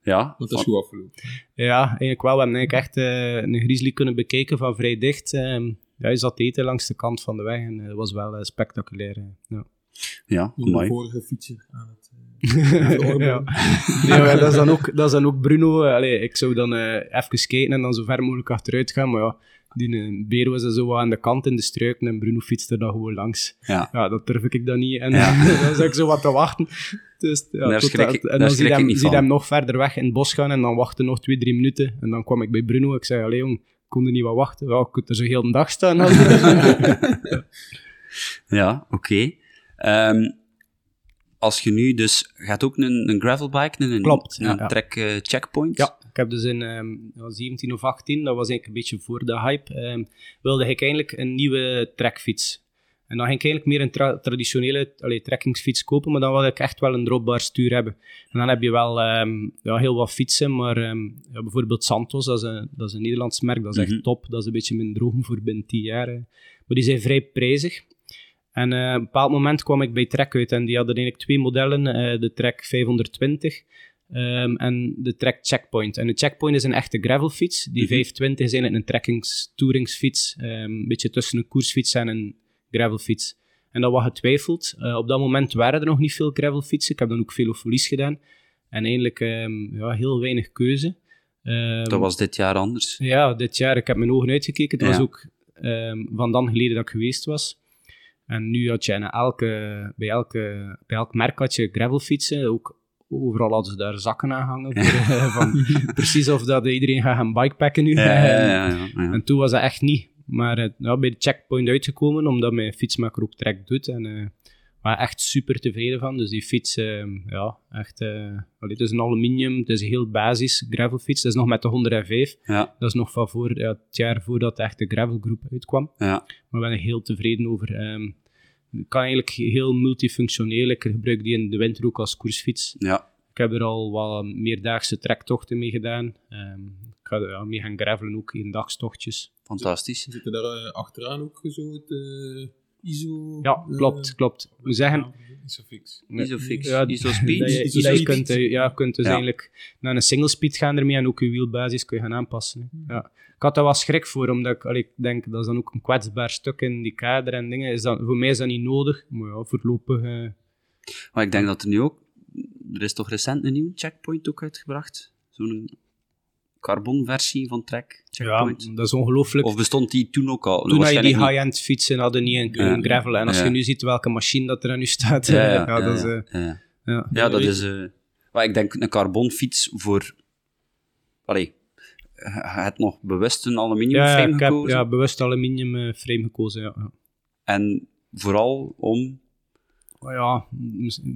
Ja, dat is goed afgelopen. Ja, eigenlijk wel. We hebben eigenlijk echt eh, een grizzly kunnen bekijken van vrij dicht. ehm ja, hij zat te eten langs de kant van de weg en dat was wel eh, spectaculair. eh, ja. ja, de vorige fietser aan het... eh, ja. Nee, maar dat, is dan ook, dat is dan ook Bruno. eh, Allee, ik zou dan eh, even kijken en dan zo ver mogelijk achteruit gaan. Maar ja, die eh, beer was er zo wat aan de kant in de struiken en Bruno fietste er dan gewoon langs. Ja. Ja, dat durf ik dan niet. En Ja. dan zat ik zo wat te wachten. Dus, ja, Daar tot schrik dat- ik- en daar dan zie je ik hem, niet zie je van. hem nog verder weg in het bos gaan en dan wachten nog twee, drie minuten. En dan kwam ik bij Bruno. Ik zei, allee jong, kon je niet wat wachten? Ja, ik er zo heel de dag staan. Ja, oké. Ehm, als je nu dus... Gaat ook een, een gravelbike, een, Klopt, een ja. track eh, checkpoint? Ja, ik heb dus in ehm, ja, 17 of 18, dat was eigenlijk een beetje voor de hype, ehm, wilde ik eigenlijk een nieuwe trekfiets. En dan ging ik eigenlijk meer een tra- traditionele allee, trekkingsfiets kopen, maar dan wilde ik echt wel een dropbaar stuur hebben. En dan heb je wel ehm, ja, heel wat fietsen, maar ehm, ja, bijvoorbeeld Santos, dat is, een, dat is een Nederlands merk, dat is Mhm. echt top. Dat is een beetje mijn droom voor binnen 10 jaar. hè. Maar die zijn vrij prijzig. En eh, op een bepaald moment kwam ik bij Trek uit en die hadden eigenlijk twee modellen, eh, de Trek 520 Ehm, en de Trek Checkpoint. En de Checkpoint is een echte gravelfiets. Die Mhm. 520 is eigenlijk een trekkings-touringsfiets. ehm, een beetje tussen een koersfiets en een gravelfiets. En dat was getwijfeld. Eh, op dat moment waren er nog niet veel gravelfietsen. Ik heb dan ook veel verlies gedaan. En eigenlijk ehm, ja, heel weinig keuze. Ehm, Dat was dit jaar anders. ja, dit jaar. Ik heb mijn ogen uitgekeken. Het was ook ehm, van dan geleden dat ik geweest was. En nu had je elke, bij, elke, bij elk merk had je gravelfietsen. Ook overal hadden ze daar zakken aan hangen. Voor, eh, van, precies of dat iedereen gaat gaan bikepacken nu. Ja, ja, ja. En toen was dat echt niet. Maar eh, ja, bij de checkpoint uitgekomen, omdat mijn fietsmaker ook trek doet. En eh maar echt super tevreden van. Dus die fiets, eh, ja, echt... eh, het is een aluminium, het is een heel basis gravelfiets. Dat is nog met de 105. Ja, Dat is nog van voor, ja, het jaar voordat de echte gravelgroep uitkwam. ja. Maar ben ik heel tevreden over. ehm het kan eigenlijk heel multifunctioneel. Ik gebruik die in de winter ook als koersfiets. ja. Ik heb er al wat meerdaagse trektochten mee gedaan. Ehm, ik ga er ja, mee gaan gravelen ook, eendagstochtjes. fantastisch. Zitten daar eh, achteraan ook zo het eh, ISO... Ja, eh, klopt, klopt. Ik moet zeggen... Isofix. Isofix, Ja, Isospeed. Dat je, Iso dat je speed. kunt, ja, kunt dus Ja. eigenlijk naar een single speed gaan ermee en ook je wielbasis kun je gaan aanpassen. hè. Ja. Ik had daar wel schrik voor, omdat ik, allee, ik denk dat is dan ook een kwetsbaar stuk in die kader en dingen. Is dat, voor mij is dat niet nodig, maar ja, voorlopig... eh, Maar ik denk dat er nu ook... Er is toch recent een nieuwe checkpoint ook uitgebracht? Zo'n carbonversie van ja, checkpoint. dat is ongelooflijk. Of bestond die toen ook al? Toen had je die niet. high-end fietsen hadden niet in, Ja. gravel. En als Ja. je nu ziet welke machine dat er aan nu staat, Ja, ja, ja, dat is... ja, eh, ja. ja. Ja, dat is... eh maar ik denk een carbonfiets voor... Allee, je hebt nog bewust een aluminium Ja, frame ik heb gekozen. ja, bewust aluminium eh, frame gekozen, ja. ja. En vooral om... Maar ja,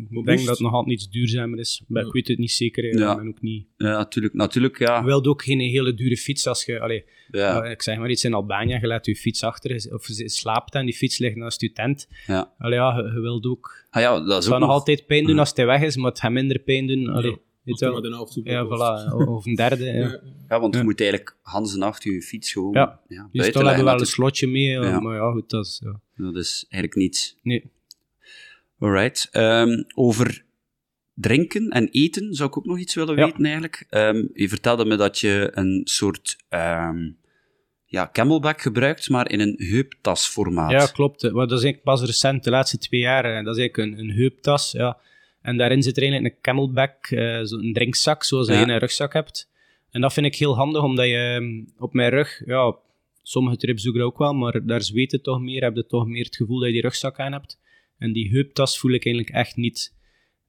ik denk dat het nog altijd iets duurzamer is. Maar Ja. ik weet het niet zeker. Ja. Ja. En ook niet. Ja, natuurlijk, natuurlijk ja. Je wilt ook geen hele dure fiets als je... Allee, ja, eh, ik zeg maar iets in Albanië, je laat je fiets achter, of je slaapt en die fiets ligt naast je tent. ja. Allee, ja, je, je wilt ook... Ah, ja, dat is Het nog altijd pijn doen Ja. als hij weg is, maar het gaat minder pijn doen. Allee, Ja, weet je wel. voilà. Of een derde. ja. Ja, Ja, want je moet eigenlijk Hans en nacht je fiets gewoon Ja. ja, Dus hebben we wel een slotje mee, ja, Ja. maar ja, goed, dat is... Ja. dat is eigenlijk niets. Nee. Alright. Ehm, over drinken en eten zou ik ook nog iets willen Ja. weten eigenlijk. Ehm, je vertelde me dat je een soort ehm, ja, camelback gebruikt, maar in een heuptasformaat. Ja, klopt. Maar dat is eigenlijk pas recent, de laatste twee jaar. Dat is eigenlijk een, een heuptas, ja. En daarin zit er eigenlijk een camelback, zo een drinkzak, zoals Ja. je in een rugzak hebt. En dat vind ik heel handig, omdat je op mijn rug, ja, sommige trips doe ik dat ook wel, maar daar zweet het toch meer, heb je toch meer het gevoel dat je die rugzak aan hebt. En die heuptas voel ik eigenlijk echt niet.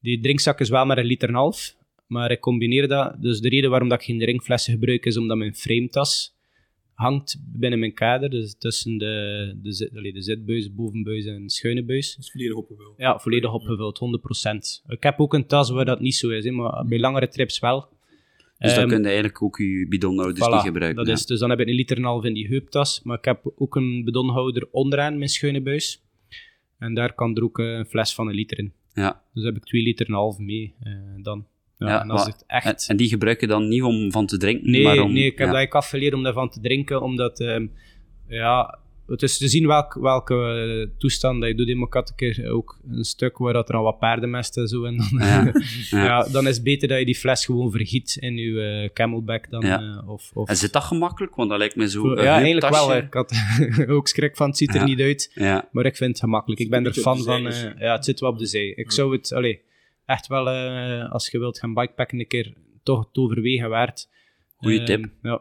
Die drinkzak is wel maar een liter en een half, maar ik combineer dat. Dus de reden waarom dat ik geen drinkflessen gebruik, is omdat mijn frametas hangt binnen mijn kader, dus tussen de, de, zit, allee, de zitbuis, bovenbuis en schuine buis. Is volledig opgevuld. Ja, volledig opgevuld, 100%. Ik heb ook een tas waar dat niet zo is, hè, maar bij langere trips wel. Dus dan Ehm, kun je eigenlijk ook je bidonhouders Voilà, niet gebruiken. Dat ja. is, dus dan heb ik een liter en een half in die heuptas, maar ik heb ook een bidonhouder onderaan mijn schuine buis. En daar kan er ook eh, een fles van een liter in. Ja. Dus heb ik twee liter en een half mee eh, dan. Ja, Ja, en als het echt... En, en die gebruik je dan niet om van te drinken, Nee, maar om... nee, ik heb ja. dat eigenlijk afgeleerd om daarvan te drinken, omdat ehm, ja, het is te zien welk, welke eh, toestand dat je doet. Ik had een keer ook een stuk waar dat er al wat paardenmest en zo en dan, Ja, ja. ja. dan is het beter dat je die fles gewoon vergiet in je eh, camelback dan, Ja. eh, of, of En zit dat gemakkelijk? Want dat lijkt me zo ja, eigenlijk wel. heuptasje. hè. Ik had ook schrik van, het ziet er niet uit. Ja, Maar ik vind het gemakkelijk. Ik ben er fan van. ja, het zit wel op de zij. Ik zou het, allee, echt wel, eh, als je wilt gaan bikepacken, een keer toch het overwegen waard. Goeie tip. Ja.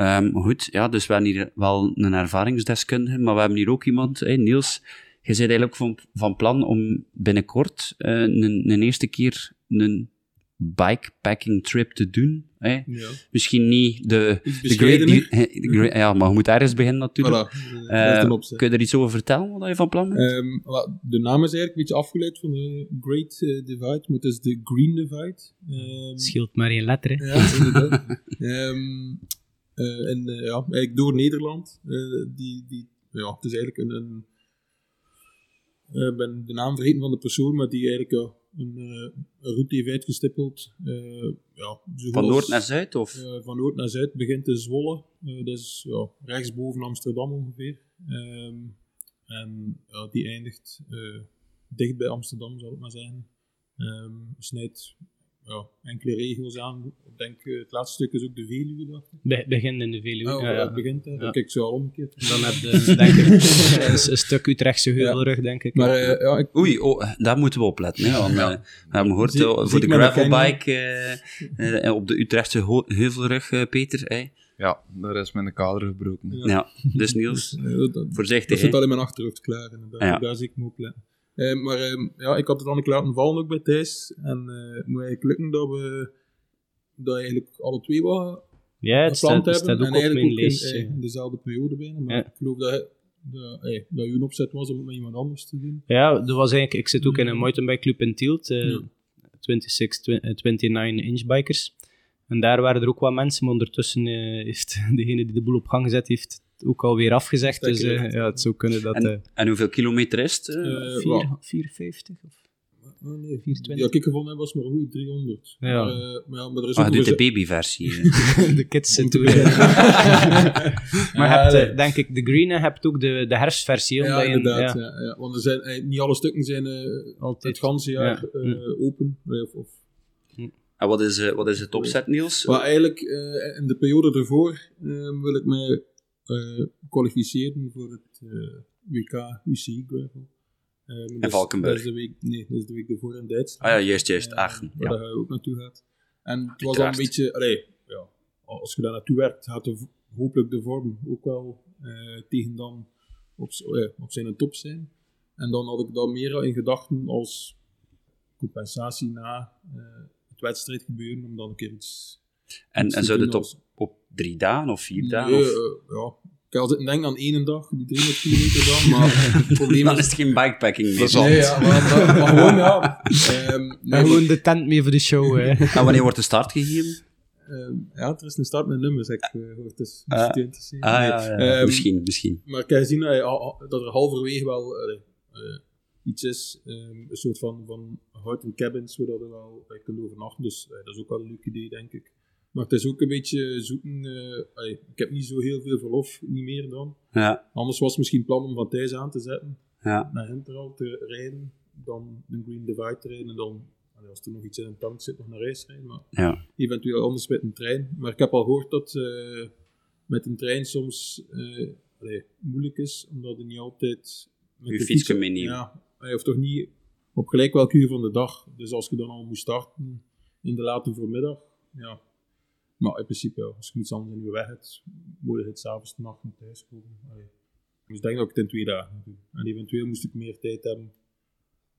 Ehm, goed. Ja, dus we hebben hier wel een ervaringsdeskundige, maar we hebben hier ook iemand, hè, Niels. Je bent eigenlijk van, van plan om binnenkort eh, een, een eerste keer een bikepacking trip te doen. Hè? Ja. Misschien niet de, de great, de great- ja, maar je moet ergens beginnen natuurlijk. Voilà. Eh, kun je er iets over vertellen, wat je van plan bent? Ehm, voilà, de naam is eigenlijk een beetje afgeleid van de Great eh, Divide, maar het is de Green Divide. Ehm, Scheelt maar één letter. hè. Ja, inderdaad. en eh, ja, eigenlijk door Nederland. eh, die, die, ja, het is eigenlijk een. een eh, ik ben de naam vergeten van de persoon, maar die eigenlijk ja, een, eh, een route heeft uitgestippeld. eh, ja, zo Van noord naar zuid? Of? eh, van noord naar zuid begint in Zwolle. Eh, dat is ja, rechtsboven Amsterdam ongeveer. Ehm, en ja, die eindigt eh, dicht bij Amsterdam, zal ik maar zeggen. Ehm snijdt ja, enkele regio's aan. Ik denk eh, het laatste stuk is ook de Veluwe, dacht ik. Be begin in de Veluwe. Oh, ja, ja. dat begint daar. Ja. Kijk, zo al omgekeerd. Dan heb je, denk ik, een, een stuk Utrechtse heuvelrug, denk ik. Maar eh, ja, ik, Oei, oh, daar moeten we op letten. Hè, want, eh, we hebben gehoord, Zie- eh, zie voor de gravelbike eh, eh, op de Utrechtse heuvelrug, eh, Peter. Hè? Ja, daar is mijn kader gebroken. Ja. Ja, dus Niels, eh, dat, dat voorzichtig. zit al in mijn achterhoofd klaar. Ja. Daar zie ik me op letten. Eh, maar ehm, ja, ik had het dan een keer laten vallen ook bij Thijs. En eh, het moet eigenlijk lukken dat we dat eigenlijk alle twee wat ja, het staat, hebben. staat ook en eigenlijk mijn ook in, eh, in dezelfde periode bijna. Maar Ja. ik geloof dat, dat, eh, dat uw opzet was om het met iemand anders te doen. Ja, dat was eigenlijk, ik zit ook in een mountainbike club in Tielt, Ja. 26, tw- eh, 29 inch bikers. En daar waren er ook wat mensen, maar ondertussen heeft degene die de boel op gang gezet, heeft ook alweer afgezegd. Dus eh, ja, het zou kunnen dat... En, eh en hoeveel kilometer is het? eh? Eh, vier- wat? 450? Of? Oh, nee. 420? Ja, ik gevonden was maar goed 300. Ja. Maar, maar, ja, maar er is Ah, ook doet de babyversie. de kids zitten beginnen. Maar Ja, hebt, nee. denk ik, de green, hebt ook de, de herfstversie. Ja, omdat je- inderdaad. ja, Ja. Ja, Want er zijn, niet alle stukken zijn eh, altijd. het ganse jaar Ja. open. Of, of, En wat is, eh, wat is het opzet, Niels? maar eigenlijk, eh, in de periode ervoor eh, wil ik mij eh, kwalificeren voor het WK UCI Gravel. Dat is- Valkenburg. Dat is de week, nee, dat is de week ervoor in Duitsland. Ah ja, juist, juist. Eh, Aachen. Waar Ja. dat je ook naartoe gaat. En het was al een beetje, allee, ja, als je daar naartoe werkt, gaat de, hopelijk de vorm ook wel eh, tegen dan op, op zijn top zijn. En dan had ik daar meer in gedachten als compensatie na eh, het wedstrijd gebeuren, om dan een keer iets... En, iets en zou doen het op, als- op drie dagen of vier dagen? Nee, Of... eh, ja. Ik had denken aan één dag, die 300 kilometer dan, maar het probleem Dan is... is het geen bikepacking meer. Nee, ja, maar, maar, maar gewoon, ja. Ehm, nee, En maar- gewoon de tent mee voor de show. hè. En wanneer wordt de start gegeven? Ehm, ja, er is een start met nummers, ik eh, gehoord. Dus Ah. moest je interesseren. Ah, ja, ja. Ehm, misschien, misschien. Maar ik heb gezien dat, je al- dat er halverwege wel eh, iets is, ehm, een soort van, van houten cabins, waar dat je wel bij kunt overnachten. Dus dat is ook wel een leuk idee, denk ik. Maar het is ook een beetje zoeken. eh, allee, ik heb niet zo heel veel verlof, niet meer dan. Ja, Anders was het misschien plan om van Thijs aan te zetten, ja. naar Hinteral te rijden, dan de Green Divide te rijden en dan, allee, als er nog iets in een tank zit, nog naar reis rijden. Maar ja. eventueel anders met een trein. Maar ik heb al gehoord dat eh, met een trein soms eh, allee, moeilijk is, omdat je niet altijd met Je fiets meenemen. Ja, hoeft toch niet op gelijk welk uur van de dag. Dus als je dan al moet starten in de late voormiddag, ja, Maar in principe, ja, als je niets anders in je weg hebt, moet je het s'avonds de nacht thuis komen. Allee. Dus ik denk dat ik het in twee dagen doe. En eventueel moest ik meer tijd hebben,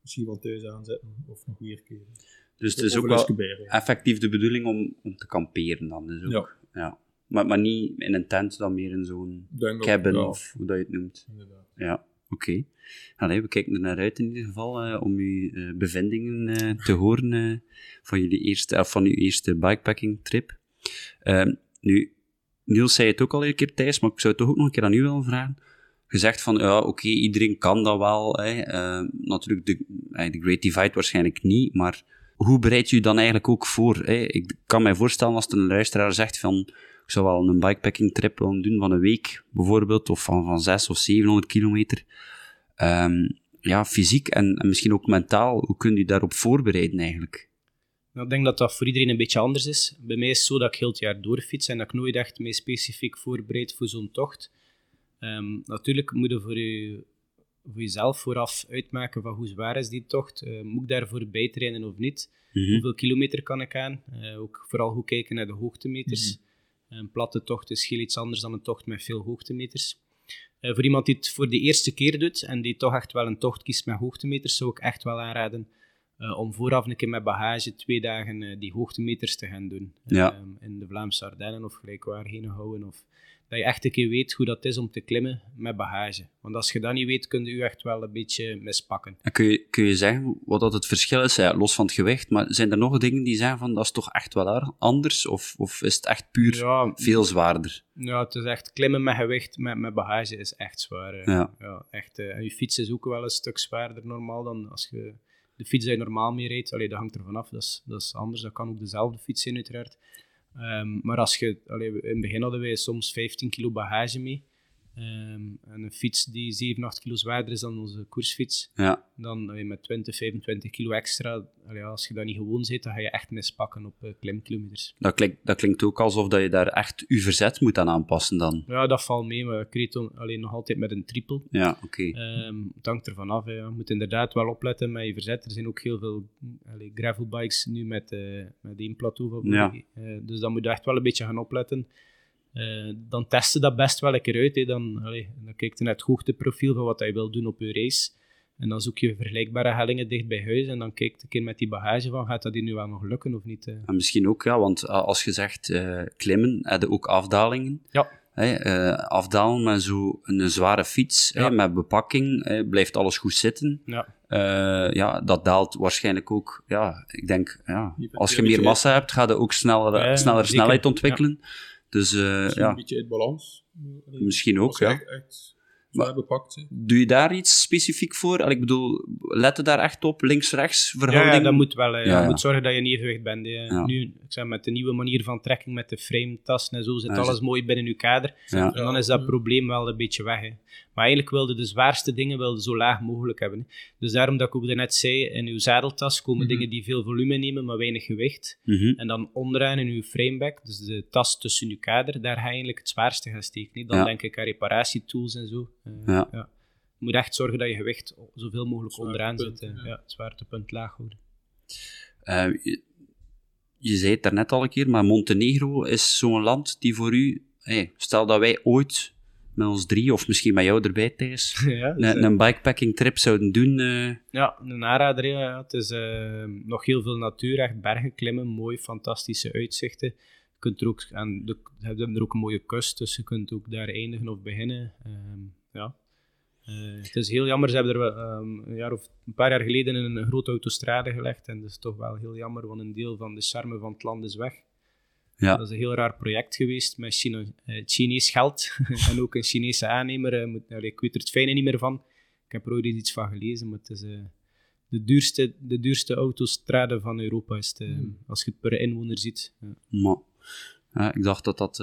misschien wel thuis aanzetten of nog weer keren. Dus het is ook wel effectief de bedoeling om, om te kamperen dan. Dus ook, ja. Maar, maar niet in een tent, dan meer in zo'n cabin of hoe dat je het noemt. Inderdaad. Ja, oké. Okay. we kijken er naar uit in ieder geval uh, om uw uh, bevindingen uh, te horen van, jullie eerste, van uw eerste bikepacking trip. Ehm, nu, Niels zei het ook al een keer, Thijs, maar ik zou het toch ook nog een keer aan u willen vragen. Gezegd van, ja, oké, iedereen kan dat wel. Hè. Ehm, natuurlijk, de, de Great Divide waarschijnlijk niet, maar hoe bereid u dan eigenlijk ook voor? Hè? Ik kan mij voorstellen als een luisteraar zegt van, ik zou wel een bikepacking trip willen doen van een week, bijvoorbeeld, of van, van 600 of 700 kilometer. Um, ja, fysiek en, en, misschien ook mentaal, hoe kunt u daarop voorbereiden eigenlijk? Nou, ik denk dat dat voor iedereen een beetje anders is. Bij mij is het zo dat ik heel het jaar doorfiets en dat ik nooit echt mij specifiek voorbereid voor zo'n tocht. Um, natuurlijk moet je voor je voor jezelf vooraf uitmaken van hoe zwaar is die tocht. Uh, moet ik daarvoor bijtrainen of niet? Mhm. Hoeveel kilometer kan ik aan? Uh, ook vooral goed kijken naar de hoogtemeters. Mhm. Een platte tocht is heel iets anders dan een tocht met veel hoogtemeters. Uh, voor iemand die het voor de eerste keer doet en die toch echt wel een tocht kiest met hoogtemeters, zou ik echt wel aanraden om vooraf een keer met bagage twee dagen die hoogtemeters te gaan doen. Ja. in de Vlaamse Ardennen of gelijk waar heen houden of dat je echt een keer weet hoe dat is om te klimmen met bagage. Want als je dat niet weet, kun je je echt wel een beetje mispakken. En kun, je, kun je zeggen wat dat het verschil is, ja, los van het gewicht, maar zijn er nog dingen die zeggen van dat is toch echt wel anders? Of, of is het echt puur veel zwaarder? Ja, het is echt klimmen met gewicht, met, met bagage is echt zwaar. Ja. ja. echt, en je fiets is ook wel een stuk zwaarder normaal dan als je de fiets die je normaal mee rijdt. Dat hangt er vanaf, dat is, dat is anders. Dat kan ook dezelfde fiets zijn uiteraard. Um, maar als je, allee, in het begin hadden wij soms 15 kilo bagage mee. Um, en een fiets die 7, 8 kilo zwaarder is dan onze koersfiets, ja. dan met 20, 25 kilo extra, allee, als je dat niet gewoon zit, dan ga je echt mispakken op uh, klimkilometers. Dat klinkt, dat klinkt ook alsof dat je daar echt je verzet moet aan aanpassen dan. Ja, dat valt mee, maar ik reed alleen nog altijd met een triple. Ja, oké. Okay. Um, het hangt ervan af, je moet inderdaad wel opletten met je verzet. Er zijn ook heel veel allee, gravelbikes nu met, uh, met één plateau. Ja. Uh, dus dan moet je echt wel een beetje gaan opletten. Uh, dan testen dat best wel lekker uit. Hè. Dan, allee, dan kijk je naar het hoogteprofiel van wat je wil doen op je race. En dan zoek je vergelijkbare hellingen dicht bij huis. En dan kijk je een keer met die bagage van, gaat dat hier nu wel nog lukken of niet? En misschien ook, ja, want als je zegt uh, klimmen, heb je ook afdalingen. Ja. Hey, uh, afdalen met zo'n zware fiets, ja. hey, met bepakking, hey, blijft alles goed zitten. Ja. ja, dat daalt waarschijnlijk ook. Ja, ik denk, ja, als je meer massa hebt, ga je ook sneller, sneller snelheid ontwikkelen. Dus, uh, ja. een beetje uit balans. Misschien ook, ja. Echt, echt maar, bepakt. Doe je daar iets specifiek voor? Ik bedoel, let je daar echt op, links-rechts verhouding? Ja, dat moet wel. Ja. Je moet zorgen dat je niet evenwicht bent. Nu, ik zeg, met de nieuwe manier van trekking, met de frame-tassen en zo, zit alles mooi binnen je kader. En dan is dat probleem wel een beetje weg. Hè. Maar eigenlijk wilde de zwaarste dingen wilde zo laag mogelijk hebben. Hè. Dus daarom dat ik ook net zei, in uw zadeltas komen mhm. dingen die veel volume nemen, maar weinig gewicht. Mhm. En dan onderaan in uw frameback, dus de tas tussen uw kader, daar ga je eigenlijk het zwaarste gaan steken. Dan denk ik aan reparatietools en zo. Uh, ja. Je moet echt zorgen dat je gewicht zoveel mogelijk onderaan zit. Ja. ja, het zwaartepunt laag houden. Uh, je, je, zei het daarnet al een keer, maar Montenegro is zo'n land die voor u... Hey, stel dat wij ooit met ons drie, of misschien met jou erbij, Thijs, ja, een, een bikepacking trip zouden doen. Uh... Ja, een aanrader. Ja. Het is uh, nog heel veel natuur, echt bergen klimmen, mooi, fantastische uitzichten. Je kunt er ook, aan de, hebben er ook een mooie kust, dus je kunt ook daar eindigen of beginnen. Um, ja. Uh, het is heel jammer, ze hebben er um, een, jaar of, een paar jaar geleden een grote autostrade gelegd en dat is toch wel heel jammer, want een deel van de charme van het land is weg. Ja. Dat is een heel raar project geweest met China, uh, Chinees geld en ook een Chinese aannemer. Uh, moet, allee, ik weet er het fijne niet meer van. Ik heb er ooit iets van gelezen, maar het is uh, de, duurste, de duurste autostrade van Europa, is het, mm. als je het per inwoner ziet. Ja. Maar, ja, ik dacht dat dat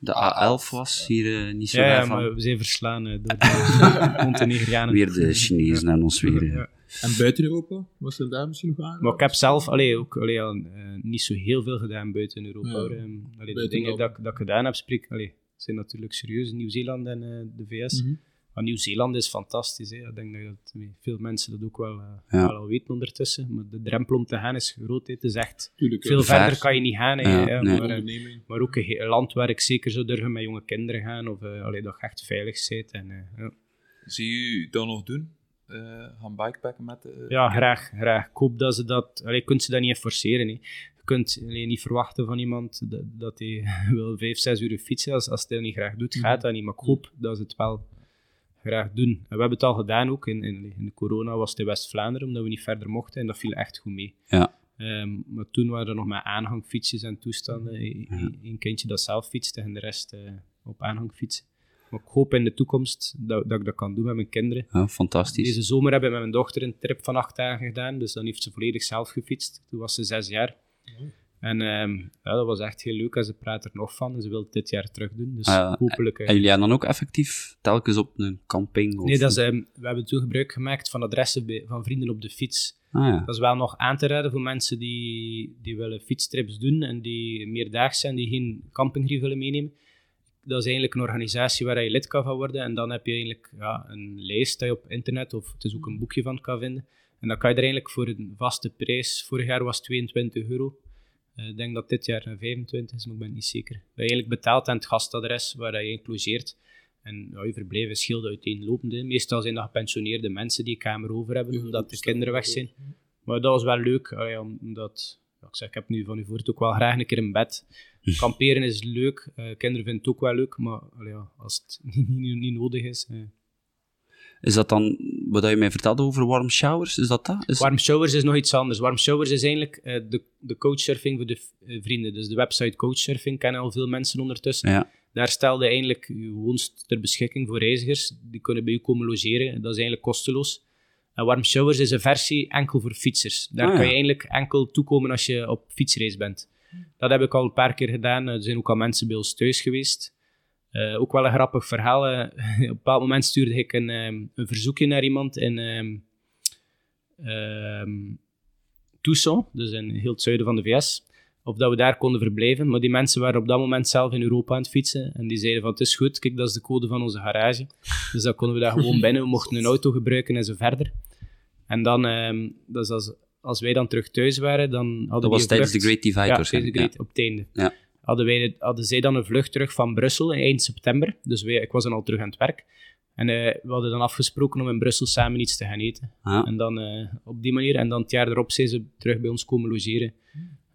de A11 was, hier niet zo ja, ja, van. maar we zijn verslaan door de Montenegrianen. Weer de Chinezen en ons weer. En buiten Europa? Was er daar misschien nog aan? Maar ik heb zelf allee, ook allee, al, uh, niet zo heel veel gedaan buiten Europa. Ja. Um, allee, de dingen dat, dat ik gedaan heb, spreek, allee, zijn natuurlijk serieus. Nieuw-Zeeland en uh, de VS. Mm -hmm. Maar Nieuw-Zeeland is fantastisch. Hè. Ik denk dat veel mensen dat ook wel, uh, Ja. wel al weten ondertussen. Maar de drempel om te gaan is groot. hè. Het is echt... Tuurlijk, Veel Ver. verder kan je niet gaan. hè. Ja, nee. maar, eh, maar ook een land waar ik zeker zou durven met jonge kinderen gaan. Of uh, allee, dat je echt veilig zit. En, eh, ja. Zie je dat nog doen? Eh, gaan bikepacken met de... ja, graag, graag. Ik hoop dat ze dat... Allee, je kunt ze dat niet forceren. hè. Je kunt allee, niet verwachten van iemand dat, dat hij wil vijf, zes uur fietsen. Als, als hij dat niet graag doet, gaat dat niet. Maar ik hoop dat ze het wel graag doen. En we hebben het al gedaan ook. In, in, in de corona was het in West-Vlaanderen, omdat we niet verder mochten. En dat viel echt goed mee. Ja. Ehm, maar toen waren er nog met aanhangfietsjes en toestanden. Eén Een kindje dat zelf fietste en de rest eh, op aanhangfietsen. Maar ik hoop in de toekomst dat, dat ik dat kan doen met mijn kinderen. Ja, fantastisch. Deze zomer hebben we met mijn dochter een trip van acht dagen gedaan. Dus dan heeft ze volledig zelf gefietst. Toen was ze zes jaar. En ehm, ja, dat was echt heel leuk. En ze praat er nog van. En ze wil het dit jaar terug doen. Dus Ah, hopelijk... eh, En jullie hebben dan ook effectief telkens op een camping? Of... nee, dat is, ehm, we hebben toen gebruik gemaakt van adressen bij- van vrienden op de fiets. Ah, ja. Dat is wel nog aan te raden voor mensen die, die willen fietstrips doen en die meerdaags zijn, die geen campingrief willen meenemen. Dat is eigenlijk een organisatie waar je lid kan van worden. En dan heb je eigenlijk ja, een lijst dat je op internet, of het is ook een boekje van kan vinden. En dan kan je er eigenlijk voor een vaste prijs, vorig jaar was het 22 euro. Eh, Ik denk dat dit jaar 25 is, maar ik ben niet zeker. Dat je eigenlijk betaalt aan het gastadres waar je in logeert. En ja, je verblijf is heel uiteenlopend. Meestal zijn dat gepensioneerde mensen die een kamer over hebben, omdat de kinderen weg zijn. Maar dat was wel leuk, omdat... ja, ik zeg, ik heb nu van u voor het ook wel graag een keer een bed. Kamperen is leuk, eh, kinderen vinden het ook wel leuk, maar allee, ja, als het niet, niet, niet nodig is... eh. Is dat dan wat je mij vertelde over warm showers? Is dat dat? Is... Warm showers is nog iets anders. Warm showers is eigenlijk eh, de, de coachsurfing voor de vrienden. Dus de website coachsurfing kennen al veel mensen ondertussen. Ja. Daar stelde eigenlijk je woonst ter beschikking voor reizigers. Die kunnen bij u komen logeren. Dat is eigenlijk kosteloos. En Warm Showers is een versie enkel voor fietsers. Daar Ah, kan ja. je eigenlijk enkel toekomen als je op fietsreis bent. Dat heb ik al een paar keer gedaan. Er zijn ook al mensen bij ons thuis geweest. Eh, ook wel een grappig verhaal. eh. op een bepaald moment stuurde ik een, ehm, een verzoekje naar iemand in ehm, Tucson, dus in heel het zuiden van de VS, of dat we daar konden verblijven. Maar die mensen waren op dat moment zelf in Europa aan het fietsen. En die zeiden van, het is goed, kijk, dat is de code van onze garage. Dus dan konden we daar gewoon binnen. We mochten een auto gebruiken en zo verder. En dan, ehm, dus als, als wij dan terug thuis waren, dan hadden Dat we was tijdens de Great Divide ja, waarschijnlijk. tijdens de Great- op het einde. Ja. Hadden, wij, hadden zij dan een vlucht terug van Brussel eind september. Dus wij, ik was dan al terug aan het werk. En eh, we hadden dan afgesproken om in Brussel samen iets te gaan eten. Ja. En dan eh, op die manier. En dan het jaar erop zijn ze terug bij ons komen logeren.